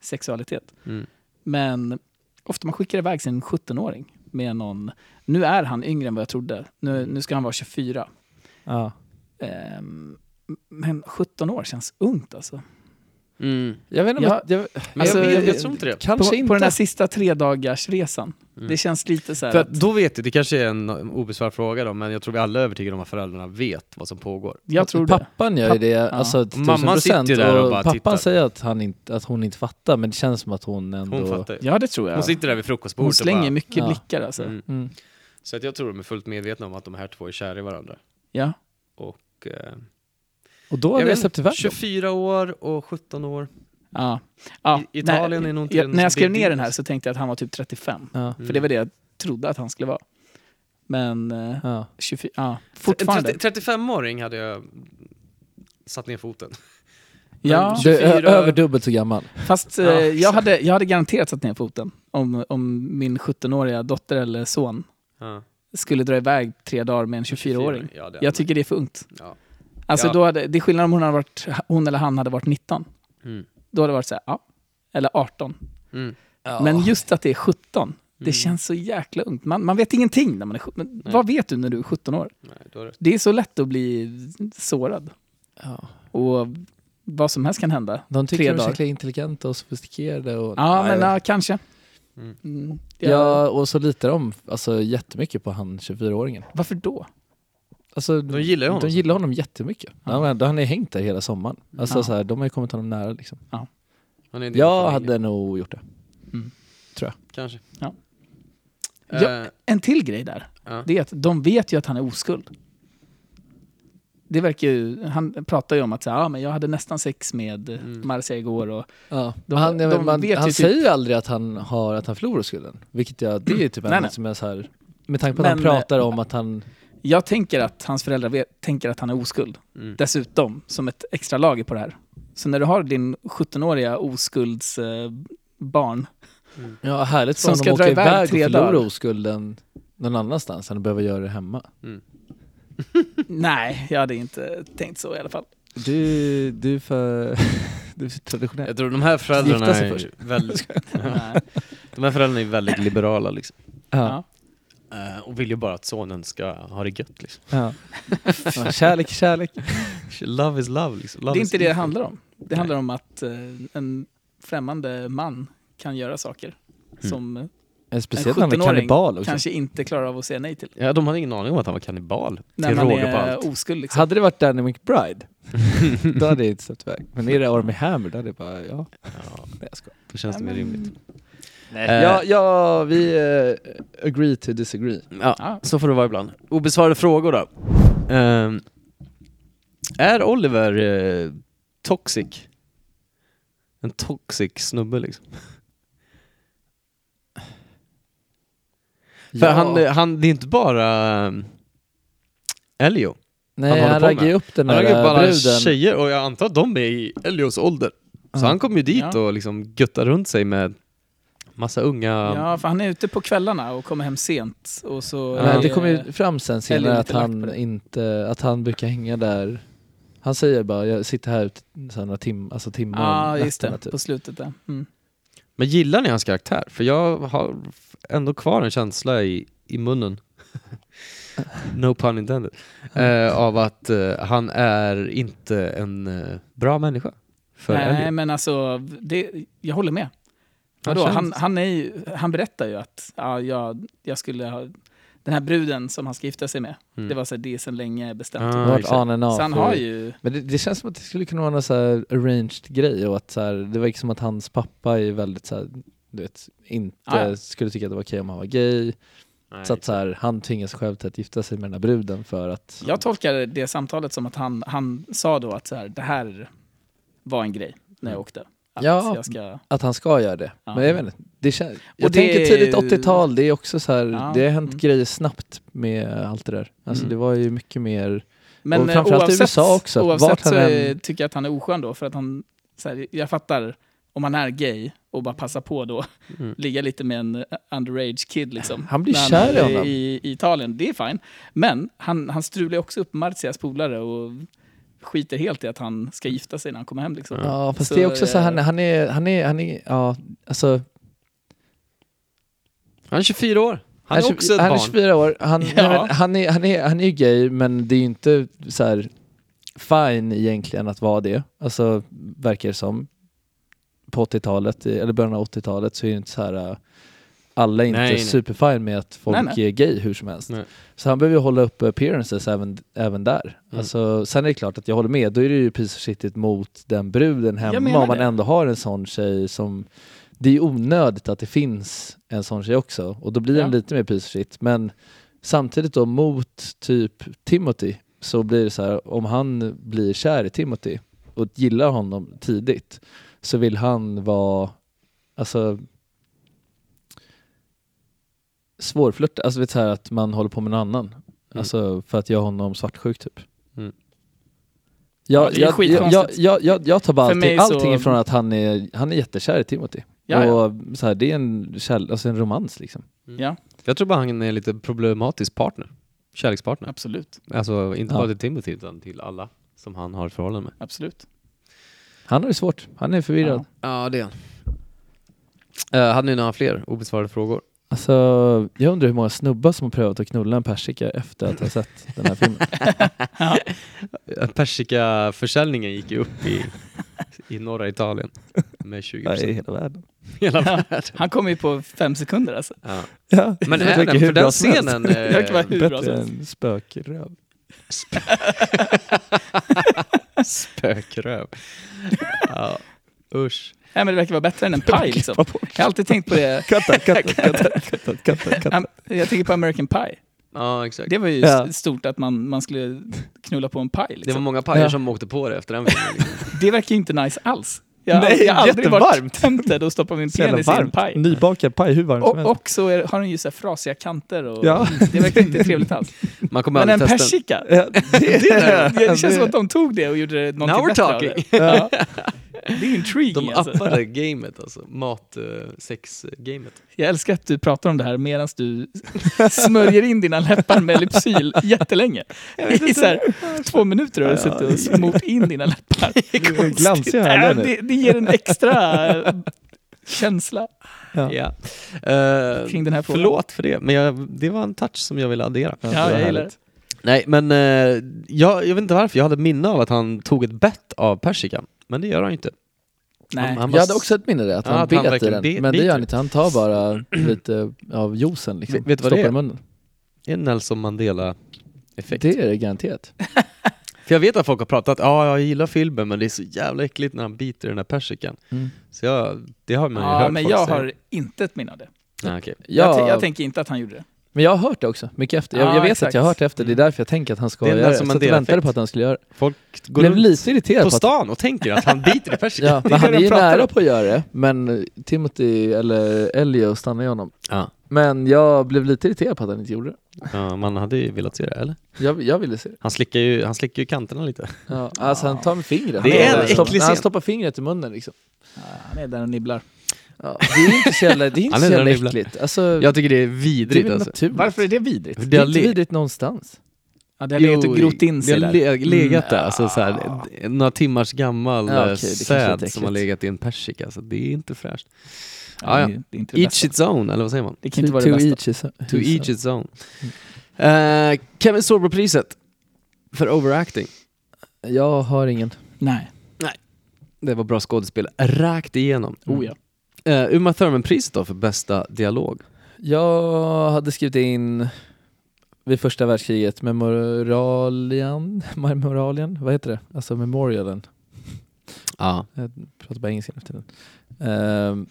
sexualitet. Mm. Men ofta man skickar iväg sin 17-åring med någon... Nu är han yngre än vad jag trodde. Nu, nu ska han vara 24. Ja. Ehm, men 17 år känns ungt alltså. Mm. Jag vet inte, Ja, jag, Men Alltså, jag, jag, jag eh, tror inte det. kanske på, inte. på den här sista tre dagars resan. Mm. Det känns lite så här För att, att då vet du, det kanske är en obesvarad fråga då, men jag tror vi alla är övertygade om att föräldrarna vet vad som pågår. Jag tror det. Pappan gör ju det, alltså tusen Mamman sitter där och och bara pappan tittar. säger att, han inte, att hon inte fattar, men det känns som att hon ändå... Hon fattar. Ja, det tror jag. Hon sitter där vid frukostbordet Hon slänger och bara, mycket Ja. blickar alltså. mm. Mm. Så att jag tror de är fullt medvetna om att de här två är kära i varandra. Ja. Och, eh, Och då hade jag, släppt iväg dem. 24 år och 17 år. Ja. ja. I- Italien när, är nog inte jag, När jag skrev ner den här så tänkte jag att han var typ 35. Ja. För det var det jag trodde att han skulle vara. Men eh, Ja. 24, ja, fortfarande. 30 35-åring hade jag satt ner foten. Ja, Du är 24 över dubbelt så gammal. fast eh, Ja, jag, hade, jag hade garanterat satt ner foten om, om min 17-åriga dotter eller son Ja. skulle dra iväg tre dagar med en 24-åring. Ja, det Jag tycker det är för ungt. Ja. Alltså Ja. då hade, det är skillnad om hon, hade varit, hon eller han hade varit 19. Mm. Då hade det varit så här, ja. Eller 18. Mm. Men just att det är 17, det Mm. känns så jäkla ungt. Man, man vet ingenting när man är 17. Men Nej. vad vet du när du är 17 år? Nej, då är det. Det är så lätt att bli sårad. Ja. Och vad som helst kan hända. De tycker Tre de är så intelligenta och sofistikerade. Och, Ja, jag men ja, kanske. Mm. Mm. Ja. Ja, och så litar de alltså, jättemycket på han 24-åringen. Varför då? Alltså, De gillar honom. De gillar honom jättemycket. Ja. Ja. Han, han har hängt där hela sommaren. Alltså, Ja. så här, de har ju kommit honom nära. Liksom. Är del Jag hade nog gjort det. Kanske. Ja. Eh, Ja. En till grej där, ja. det är att de vet ju att han är oskuld. Det verkar ju, han pratar ju om att så här, ja, men jag hade nästan sex med Mm. Marcia igår och Ja. De- han, de men man, vet han ju typ- säger ju aldrig att han, har, att han förlorar skulden. Vilket jag, det är typ Nej, en nej. som är så här, med tanke på att Men, han pratar om att han... jag tänker att hans föräldrar vet, tänker att han är oskuld. Mm. Dessutom, som ett extra lager på det här. Så när du har din 17-åriga oskuldsbarn eh, barn, Ja, härligt för Som honom ska att dra åka iväg iväg och förlora dagar. oskulden någon annanstans än att behöva göra det hemma. Mm. nej, jag hade inte tänkt så i alla fall. Du, du är för... du är för traditionell. Jag tror de här föräldrarna är först. väldigt, de här föräldrarna är väldigt liberala liksom. Ja. Eh, och vill ju bara att sonen ska ha det gött liksom. Ja. Kärlek, kärlek. Love is love liksom. Love Det är inte det det handlar om. Det handlar om att eh, en främmande man kan göra saker som Eh, en Speciellt när han är 17-åring kannibal också. kanske inte klarar av att säga nej till. Ja, de hade ingen aning om att han var kannibal. När man är allt. oskuld liksom. Hade det varit Danny McBride, då hade jag inte släppt iväg. Men är det Army Hammer, då hade jag bara, ja. Ja, Nej, jag skojar. då känns det mer rimligt. Nej. Ja, ja, vi eh, agree to disagree. Ja, Ja. så får det vara ibland. Obesvarade frågor då. Ehm, är Oliver eh, toxic? En toxic snubbe liksom. För ja. han, han, det är inte bara um, Elio. Nej, han han, raggar ju upp den Han har där ju bara bruden. tjejer och jag antar att de är i Elios ålder. Så Ja. han kommer ju dit Ja. och liksom göttar runt sig med massa unga... Ja, för han är ute på kvällarna och kommer hem sent. Och så Ja. Nej, det kommer ju fram sen senare att han inte, att han brukar hänga där. Han säger bara, jag sitter här ut så här några tim, alltså timmar Ja, just det. typ. På slutet där. Mm. Men gillar ni hans karaktär? För jag har ändå kvar en känsla i, i munnen, no pun intended, eh, av att eh, han är inte en eh, bra människa. För Nej, Elliot. men alltså, det, jag håller med. Han Vadå? känns- Han, han, är ju, han berättar ju att ja, jag, jag skulle ha... Den här bruden som han ska gifta sig med, Mm. det var så här, det är sedan länge bestämt. Ah, varit on and off. så han har ju... Men det, det känns som att det skulle kunna vara någon så här arranged grej och att så här, det verkar som att hans pappa är väldigt så här, du vet, inte Ah, ja. skulle tycka att det var okej om han var gay. Nej, så att så här, han tvingar sig själv till att gifta sig med den här bruden för att... Jag tolkar det samtalet som att han, han sa då att så här, det här var en grej när jag åkte. Att Ja. jag ska... Att han ska göra det. Ja. Men jag vet inte, det kän... Jag det tänker tidigt 80-tal, det är också så här, Ja, det har hänt mm. grejer snabbt med allt det där. Alltså Mm. det var ju mycket mer... Men Och eh, framförallt i oavsett, USA också, oavsett han så än- tycker jag att han är oskön då. För att han, så här, jag fattar om man är gay och bara passar på då, Mm. ligga lite med en underage kid liksom. Han blir kär i är honom. I, I Italien, det är fine. Men han, han strular också upp Marcias polare och skiter helt i att han ska gifta sig när han kommer hem liksom. Ja fast Så, det är också så här, eh, han, han är, han är, han är, ja alltså... Han är 24 år. Han är tjugo- också ett han är barn. 24 år, han, nej, Ja. men, han, är, han, är, han är ju gay men det är ju inte så här fine egentligen att vara det. Alltså verkar det som. På 80-talet, i- eller början av 80-talet så är det inte så här äh, alla är inte Nej, nej. superfine med att folk Nej, nej. är gay hur som helst. Nej. Så han behöver ju hålla upp appearances även, även där. Mm. Alltså, sen är det klart att jag håller med, då är det ju shitigt mot den bruden hemma om man det. ändå har en sån tjej som det är onödigt att det finns en sån tjej också och då blir den Ja. lite mer shit. Men samtidigt då mot typ Timothy så blir det så här om han blir kär i Timothy och gillar honom tidigt så vill han vara alltså svårflörtad, alltså vet så här att man håller på med någon annan. Alltså för att göra honom svartsjuk typ. Mm. Ja, Jag, jag, jag, jag, jag, jag tar bara allting, allting ifrån att han är, han är jättekär i Timothy. Och så här, det är en, kärl, alltså en romans liksom. Ja, Jag tror bara han är en lite problematisk partner. Kärlekspartner. absolut. Alltså inte Ja. bara till Timothy utan till alla som han har förhållande med. absolut. Han har det svårt, han är förvirrad. Ja. Ja, det är han. Uh, hade ni några fler obesvarade frågor? Alltså, jag undrar hur många snubbar som har prövat att knulla en persika efter att ha sett den här filmen. Eh, Persikaförsäljningen gick ju upp i, i norra Italien med 20 Ja, i procent. hela världen. Hela Ja. världen. Han kommer ju på fem sekunder alltså. Ja. Ja, Men det även verkar för den scenen... Det verkar vara eh, hur Bättre än spökröv. Spökröv. Ja, usch. Nej, men det verkar vara bättre än en paj liksom. Jag har alltid tänkt på det. Katta, katta, katta, katta, katta, katta. Am- Jag tänker på American Pie. Ja, exakt. Det var ju Ja. stort att man, man skulle knulla på en paj. Det var Liksom. många pajer Ja. som åkte på det efter den filmen. Liksom. Det verkar ju inte nice alls. Jag, Nej, jag har aldrig varit jättevarmt. tempted att stoppa min penis i en paj. Nybakad paj, hur varmt som Och, helst. och så är, har den ju så här frasiga kanter och Ja. det verkar inte trevligt alls. Man kommer Men en testa persika, Ja, det, det, det känns som att de tog det och gjorde det någonting Now we're bättre av talking. det. Ja. Det är intriguing De alltså. appade gamet alltså. Mat-sex-gamet. Jag älskar att du pratar om det här medan du smörjer in dina läppar med Lypsyl jättelänge. I så här, två minuter har du suttit och smort in dina läppar. Glansiga Äh, här det, det ger en extra eh, känsla Ja. Ja. Eh, kring den här frågan. förlåt för det, men jag, det var en touch som jag ville addera. Ja, det jag gillar det. Nej, men eh, jag, jag vet inte varför. Jag hade minne av att han tog ett bett av persikan. Men det gör han inte. Nej. Han, han Jag hade också ett minne där, att Ja, han att han bet i verkligen den. be- men det gör biter. han inte, han tar bara lite av juicen liksom. Vet- vet du vad Stoppar det är? i munnen. är en Nelson Mandela-effekt. Det är det garanterat. För jag vet att folk har pratat, ja jag gillar filmen men det är så jävla äckligt när han biter den där persikan. Mm. Så jag, det har man ju Ja, hört men folk jag säga. har inte ett minne av det. Nej, okej. Jag, Ja, t- jag tänker inte att han gjorde det. Men jag har hört det också, mycket efter. Jag, Ja, jag vet exakt. att jag har hört det efter, det är därför jag tänker att han ska Det är göra det. Att jag väntade på att han skulle göra det. Folk går Blev lite irriterad på på att stan och tänker att han biter i persikan. Ja, men han är ju nära om. på att göra det, men Timothy eller Elio stannar ju honom. Ja. Men jag blev lite irriterad på att han inte gjorde det. ja, man hade ju velat se det, eller? Jag, jag ville se det. Han slickar ju, han slickar ju kanterna lite. Ja, alltså han tar med fingret. Det är en stopp- äcklig Han stoppar fingret i munnen liksom. Ja, han är där och nibblar. Ja, det är inte så jävla, det är inte så jävla där äckligt. Alltså, Jag tycker det är det är vidrigt alltså. Varför är det vidrigt? Det är inte vidrigt någonstans. Ja, det har legat och grott in sig Det har där. le- legat där, Mm. alltså så här, några timmars gammal Ja, eh, är säd som har legat i en persika, så det är inte fräscht. Ja, Ja, det, är- inte det Each its own, eller vad säger man? Det kan inte vara det bästa. each To each its own. Eh, Kevin Sorbo-priset för overacting. Jag har ingen. Nej. Det var bra skådespel, räkt igenom. Oh ja. Uh, Uma Thurman-priset då för bästa dialog? Jag hade skrivit in vid första världskriget Memoralian, Memoralian, vad heter det? Alltså Memorialen. Ja, Jag pratar bara engelska nu för tiden. Ehm,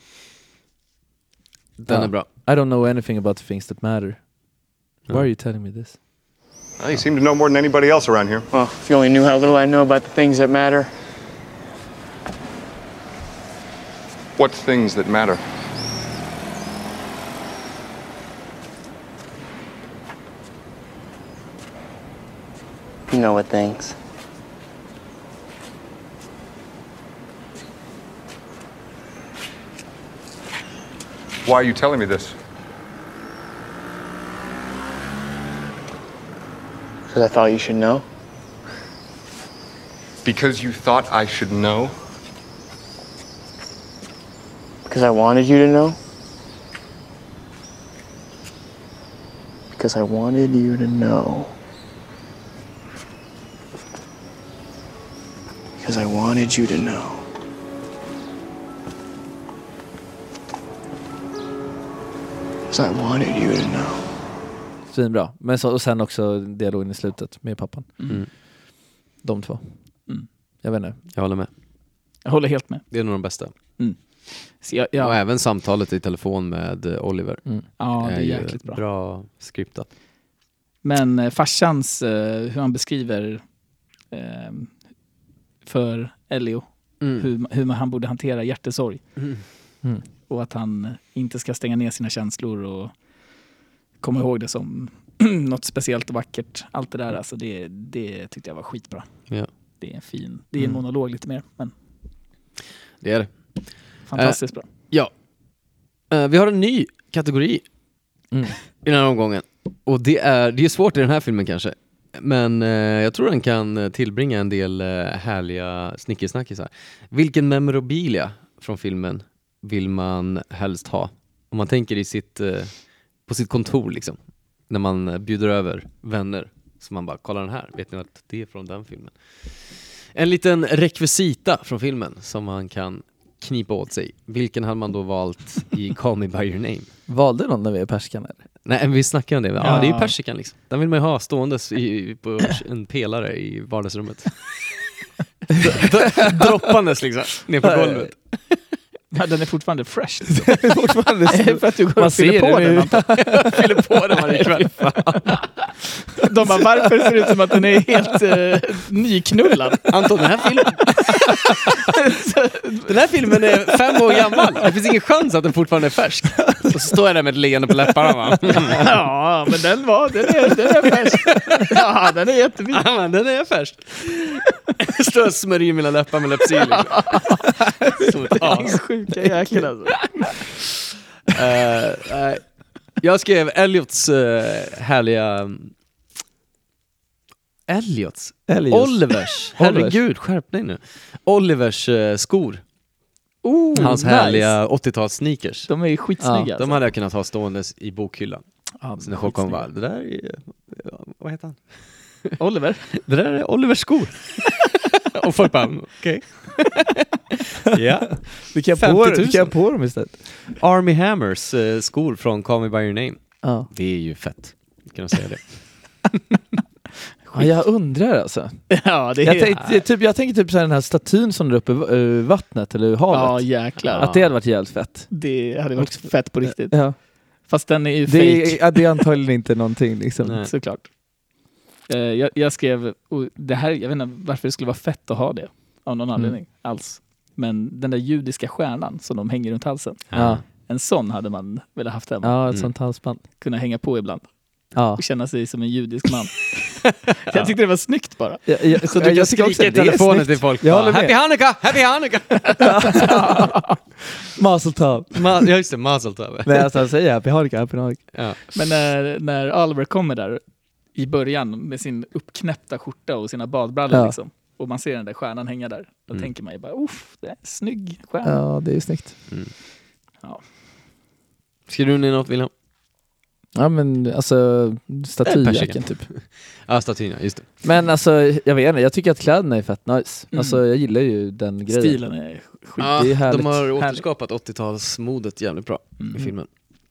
den Ja. är bra. I don't know anything about the things that matter. Why are you telling me this? Well, you seem to know more than anybody else around here. Well, if you only knew how little I know about the things that matter. What things that matter? You know what things. Why are you telling me this? Because I thought you should know. Because you thought I should know? Because I wanted you to know. Because I wanted you to know. Because I wanted you to know. Because I wanted you to know. Svinbra. Men så, och sen också dialogen i slutet med pappan. Mm. De två. Mm. Jag vet inte. Jag håller med. Jag håller helt med. Det är nog de bästa. Så jag, Och ja, även samtalet i telefon med eh, Oliver. ja, det är ju jäkligt bra. Bra skriptat. Men eh, farsans, eh, hur han beskriver eh, för Elio, Mm. hur, hur han borde hantera hjärtesorg. Mm. Mm. Och att han inte ska stänga ner sina känslor och komma ihåg det som något speciellt och vackert. Allt det där, alltså det, det tyckte jag var skitbra. Ja. Det är en fin, det är en Mm. monolog lite mer, men Det är det. Fantastiskt bra. Ja. Eh, vi har en ny kategori Mm. i den här omgången. Och det är, det är svårt i den här filmen kanske. Men eh, jag tror den kan eh, tillbringa en del eh, härliga snickesnackisar. Vilken memorabilia från filmen vill man helst ha? Om man tänker i sitt, eh, på sitt kontor liksom. När man eh, bjuder över vänner. Så man bara, kolla den här, vet ni att det är från den filmen? En liten rekvisita från filmen som man kan knipa åt sig. Vilken hade man då valt i Call Me By Your Name? Valde någon när vi är perskan eller? Nej, men vi snackade om det. Ja, Ja. det är ju persikan liksom. Den vill man ju ha ståendes i, på en pelare i vardagsrummet. Droppandes liksom, ner på golvet. Ja, den är fortfarande fresh. Fortfarande för att du går Man och fyller på den. fyller på den varje kväll. De bara, varför ser det ut som att den är helt uh, nyknullad? Anton, den här filmen... den här filmen är fem år gammal. Det finns ingen chans att den fortfarande är färsk. Och så står jag där med ett leende på läpparna va. Ja, men den var, den är, den är färsk. Ja, den är jättefin. Ja, men den är färsk. Står och smörjer mina läppar med Lypsyl. Liksom. Som ett as. Sjuka jäkel alltså. Eh, nej. jag skrev Elliots uh, härliga... Elliots? Elliot. Olivers. Herregud, skärp dig nu. Olivers skor. Oh, Hans nice. härliga 80-tals sneakers. De är ju skitsnygga. De alltså. hade jag kunnat ha ståendes i bokhyllan. Ja, Så när kom bara, det där är... ja, Vad heter han? Oliver. Det där är Olivers skor. Och folk bara, okej. ja. Vi kan, 50 på, 000. vi kan på dem istället. Army Hammers eh, skor från Call Me By Your Name. Ja. Det är ju fett. Kan jag säga det. ja, jag undrar alltså. Ja, det är... Jag, tänkte, typ, jag tänker typ så här, den här statyn som är uppe i uh, vattnet eller havet. Ja, jäklar. Att det hade varit jävligt fett. Det hade varit fett på riktigt. Ja. Fast den är ju Det, fake. är, ja, det är antagligen inte någonting liksom. Nej. Såklart. Eh, jag, jag skrev, det här, jag vet inte varför det skulle vara fett att ha det. Av någon anledning alls. Men den där judiska stjärnan som de hänger runt halsen. Ja, En sån hade man velat haft hemma. ja ett Mm. sånt halsband. Kunna hänga på ibland. Ja. Och känna sig som en judisk man. jag tyckte det var snyggt bara. Jag, jag, Så du jag också skrika i att det är telefonen till folk Jag bara. Happy Hanukkah! Happy Hanukkah! Mazel tov. Ma- ja just det, Mazel tov. Nej, alltså han säger happy Hanukkah, happy Hanukkah. Ja. Men när, när Oliver kommer där i början med sin uppknäppta skjorta och sina badbrallor Ja. liksom. Och man ser den där stjärnan hänga där. Då Mm. tänker man ju bara, uff, det är en snygg stjärna. Ja, det är ju snyggt. Skriver du ner något Wilhelm? Ja men alltså statyjäkeln persikan. typ. Ja, statyn ja, just det. Men alltså jag vet inte, jag tycker att kläderna är fett nice. Mm. Alltså jag gillar ju den grejen. Stilen är skit. Ja, det är härligt. de har återskapat 80-talsmodet jävligt bra i Mm. filmen.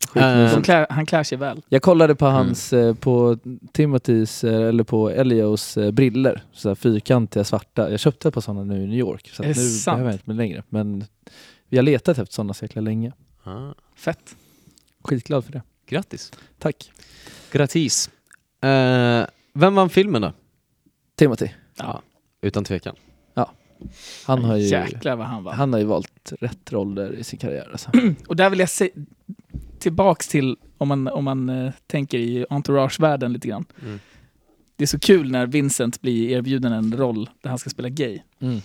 Skitmysigt. De klär, han klär sig väl. Jag kollade på Mm. hans, eh, på Timothys, eh, eller på Elios eh, briller, så fyrkantiga svarta. Jag köpte ett par sådana nu i New York, så nu sant? behöver jag inte med längre. Men vi har letat efter sådana så jäkla länge. Ah. Fett. Skitglad för det. Grattis. Tack. Grattis. Eh, vem vann filmen då? Timothy. Ja. Utan tvekan. Han har ju, Jäklar vad han var. han har ju valt rätt roller i sin karriär. Alltså. Och där vill jag se tillbaks till, om man, om man eh, tänker i entourage-världen lite grann. Mm. Det är så kul när Vincent blir erbjuden en roll där han ska spela gay. Mm.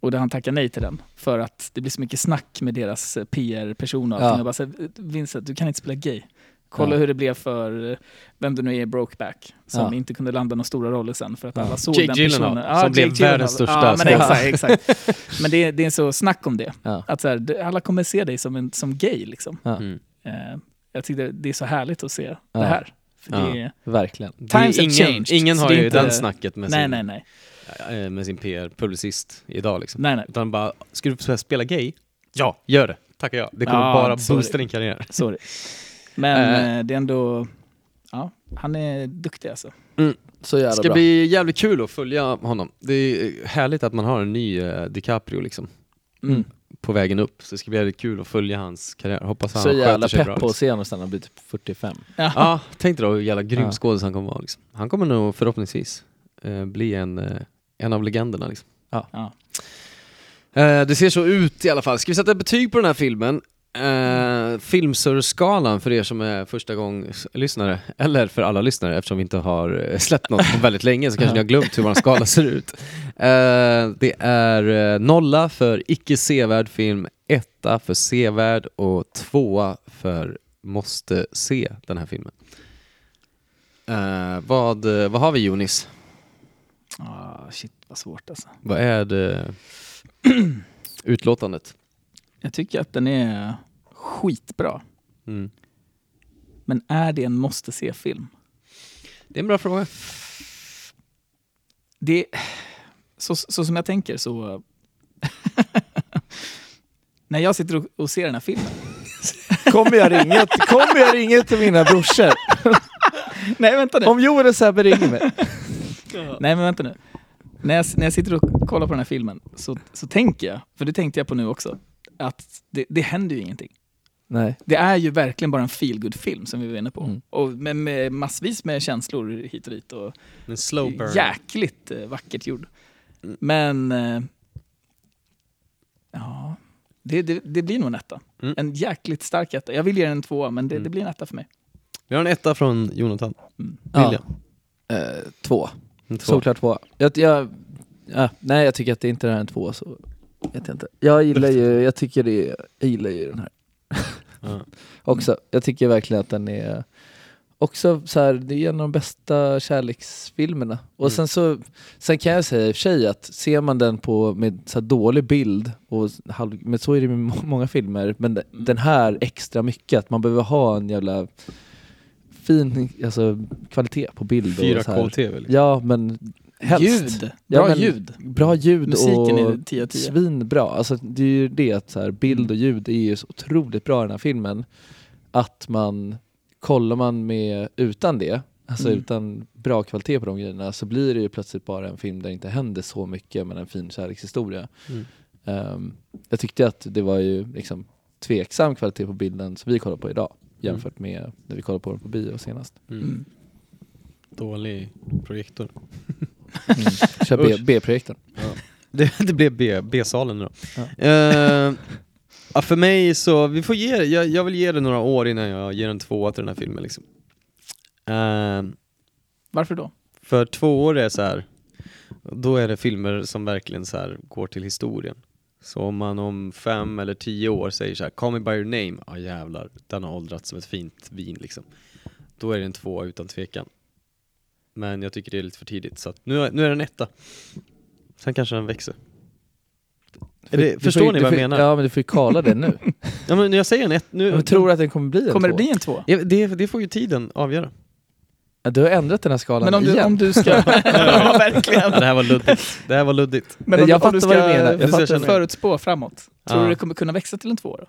Och där han tackar nej till den. För att det blir så mycket snack med deras eh, PR-person och Ja. allting. Jag bara säger, Vincent, du kan inte spela gay. Kolla Ja. hur det blev för, eh, vem det nu är, Brokeback. Som Ja. inte kunde landa några stora roller sen för att Ja. alla såg Jake den Gyllenhaal, personen. som blev Jake världens största Ja, men exakt, exakt. Men det, är- det är så snack om det. Ja. Att så här, alla kommer se dig som, en, som gay liksom. Ja. Mm. Eh, jag tyckte det är så härligt att se Ja. det här. För Ja. det är, Verkligen. Det är Times have ingen, changed, ingen så har det ju inte- den snacket med nej, sin, nej, nej. eh, med sin PR-publicist idag liksom. nej, nej. Utan bara, ska du spela gay? Ja, gör det. Tackar jag. Det kommer Ja, bara sorry. boosta din karriär. Sorry. Men Eh. det är ändå, ja, han är duktig alltså. Så Det jävla ska bra. bli jävligt kul att följa honom. Det är härligt att man har en ny eh, DiCaprio liksom. Mm. På vägen upp. Så det ska bli jävligt kul att följa hans karriär. Hoppas han Så jävla pepp på att Liksom. se honom sen han blir typ 45. Ja, tänk dig då hur jävla grym Ja. skådis han kommer vara. Liksom. Han kommer nog förhoppningsvis eh, bli en, eh, en av legenderna. Liksom. Ja. Ja. Eh, det ser så ut i alla fall. Ska vi sätta betyg på den här filmen? Uh, Filmsurskalan för er som är första gång lyssnare eller för alla lyssnare eftersom vi inte har eh, släppt något på väldigt länge så kanske ni har glömt hur vår skala ser ut. Eh, det är eh, nolla för icke sevärd film, etta för sevärd och tvåa för måste se den här filmen. Eh, vad, eh, vad har vi Jonis? Ah, shit vad svårt alltså. Vad är det utlåtandet? Jag tycker att den är skitbra. Mm. Men är det en måste se-film? Det är en bra fråga. Det, så, så som jag tänker så... när jag sitter och, och ser den här filmen. Kommer jag ringa, kommer jag ringa till mina brorsor? Nej vänta nu. Om Joel och Sebbe ringer mig. Nej men vänta nu. När jag, när jag sitter och kollar på den här filmen så, så tänker jag, för det tänkte jag på nu också, att det, det händer ju ingenting. Nej. Det är ju verkligen bara en feel film som vi var inne på. Mm. Och med, med massvis med känslor hit och dit. Och En slow burn. jäkligt eh, vackert gjord. Men... Eh, ja, det, det, det blir nog en etta. Mm. En jäkligt stark etta. Jag vill ge den en tvåa, men det, Mm. det blir en etta för mig. Vi har en etta från Jonathan. Mm. William. Eh, två. Två. Såklart två. Jag, jag, ja, nej, jag tycker att det inte är en två så vet jag inte. Jag gillar ju, jag tycker det, jag gillar ju den här Ja. också. Jag tycker verkligen att den är också så här, det är en av de bästa kärleksfilmerna. Och Mm. sen så, sen kan jag säga i och för sig att ser man den på med så dålig bild, och halv, men så är det med må- många filmer, men de- den här extra mycket, att man behöver ha en jävla fin alltså, kvalitet på bild. och så här. 4K-TV. Liksom. Ja, men helst. Ljud! Ja, Bra men ljud. Bra ljud Musiken och är 10 av 10. svinbra. Alltså, det är ju det att så här, bild och ljud är ju så otroligt bra i den här filmen. Att man, kollar man med utan det, alltså Mm. utan bra kvalitet på de grejerna, så blir det ju plötsligt bara en film där det inte händer så mycket men en fin kärlekshistoria. Mm. Ehm, jag tyckte att det var ju liksom tveksam kvalitet på bilden som vi kollar på idag jämfört med när vi kollade på den på bio senast. Mm. Mm. Dålig projektor. Mm. Kör. B-projektorn. Det, det blev B-salen nu då. Ja. Eh, ja, för mig så, vi får ge jag, jag vill ge det några år innan jag ger en tvåa till den här filmen liksom. Eh, Varför då? för två år är så här, då är det filmer som verkligen så här går till historien. Så om man om fem eller tio år säger så här, Call me by your name, ja jävlar, den har åldrats som ett fint vin liksom. Då är det en tvåa utan tvekan. Men jag tycker det är lite för tidigt, så att nu, är- nu är den etta. Sen kanske den växer. Är det, Du förstår får ni du vad jag får- menar? Ja men du får ju kalla det nu. Ja men jag säger en ett, nu, Jag tror att den kommer bli en Kommer det två. bli en två? ja, det, det får ju tiden avgöra. Ja, Du har ändrat den här skalan Men om du, igen. om du ska... ja, verkligen. Ja, det här var luddigt. Det här var luddigt. Men om, Jag du- om du fattar vad ska du menar. Jag fattar. för, förutspå framåt, tror Ja. du det kommer kunna växa till en två då?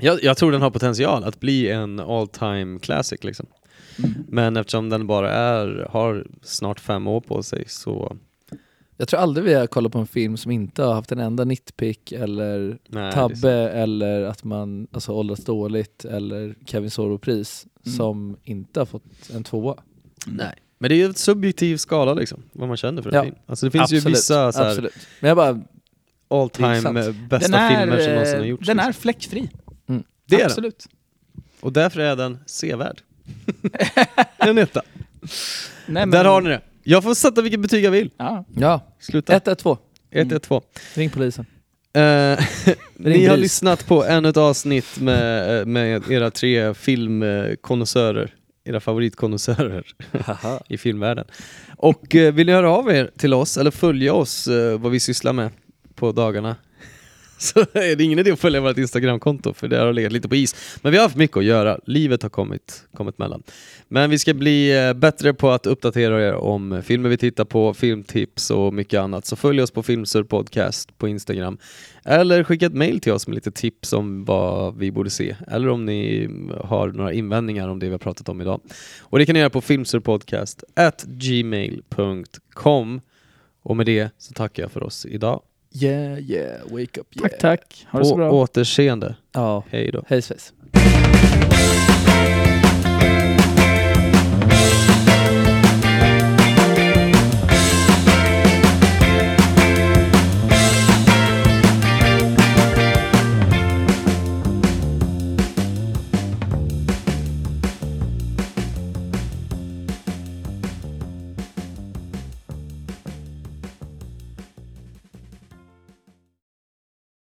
Jag, jag tror den har potential att bli en all time classic liksom. Mm. Men eftersom den bara är, har snart fem år på sig så Jag tror aldrig vi har kollat på en film som inte har haft en enda nitpick eller Nej, är tabbe eller att man alltså, åldrats dåligt eller Kevin Sorbo-pris Mm. som inte har fått en tvåa. Nej. Men det är ju en subjektiv skala liksom, vad man känner för en Ja. film. Alltså det finns ju vissa så här, absolut. Men jag bara, all är time eh, bästa filmer som någonsin har eh, gjorts. Den är liksom. fläckfri. det är den. Absolut. Och därför är den sevärd. en etta. Nej, men- Där har ni det. Jag får sätta vilket betyg jag vill. Ja. ja, Sluta. 112. 1, 1, 2. Ring polisen. Eh, ni har lyssnat på ännu ett avsnitt med, eh, med era tre filmkonnässörer, era favoritkonnässörer i filmvärlden. Och eh, vill ni höra av er till oss eller följa oss, eh, vad vi sysslar med på dagarna, så är det ingen idé att följa vårt Instagramkonto för det har legat lite på is. Men vi har haft mycket att göra, livet har kommit, kommit mellan. Men vi ska bli eh, bättre på att uppdatera er om filmer vi tittar på, filmtips och mycket annat. Så följ oss på Filmsur Podcast på Instagram. Eller skicka ett mail till oss med lite tips om vad vi borde se. Eller om ni har några invändningar om det vi har pratat om idag. Och det kan ni göra på filmsurpodcast at gmail.com. Och med det så tackar jag för oss idag. Yeah, yeah, wake up, yeah. Tack, tack. Ha det så På bra. återseende. Ja, Hej då. hej svejs.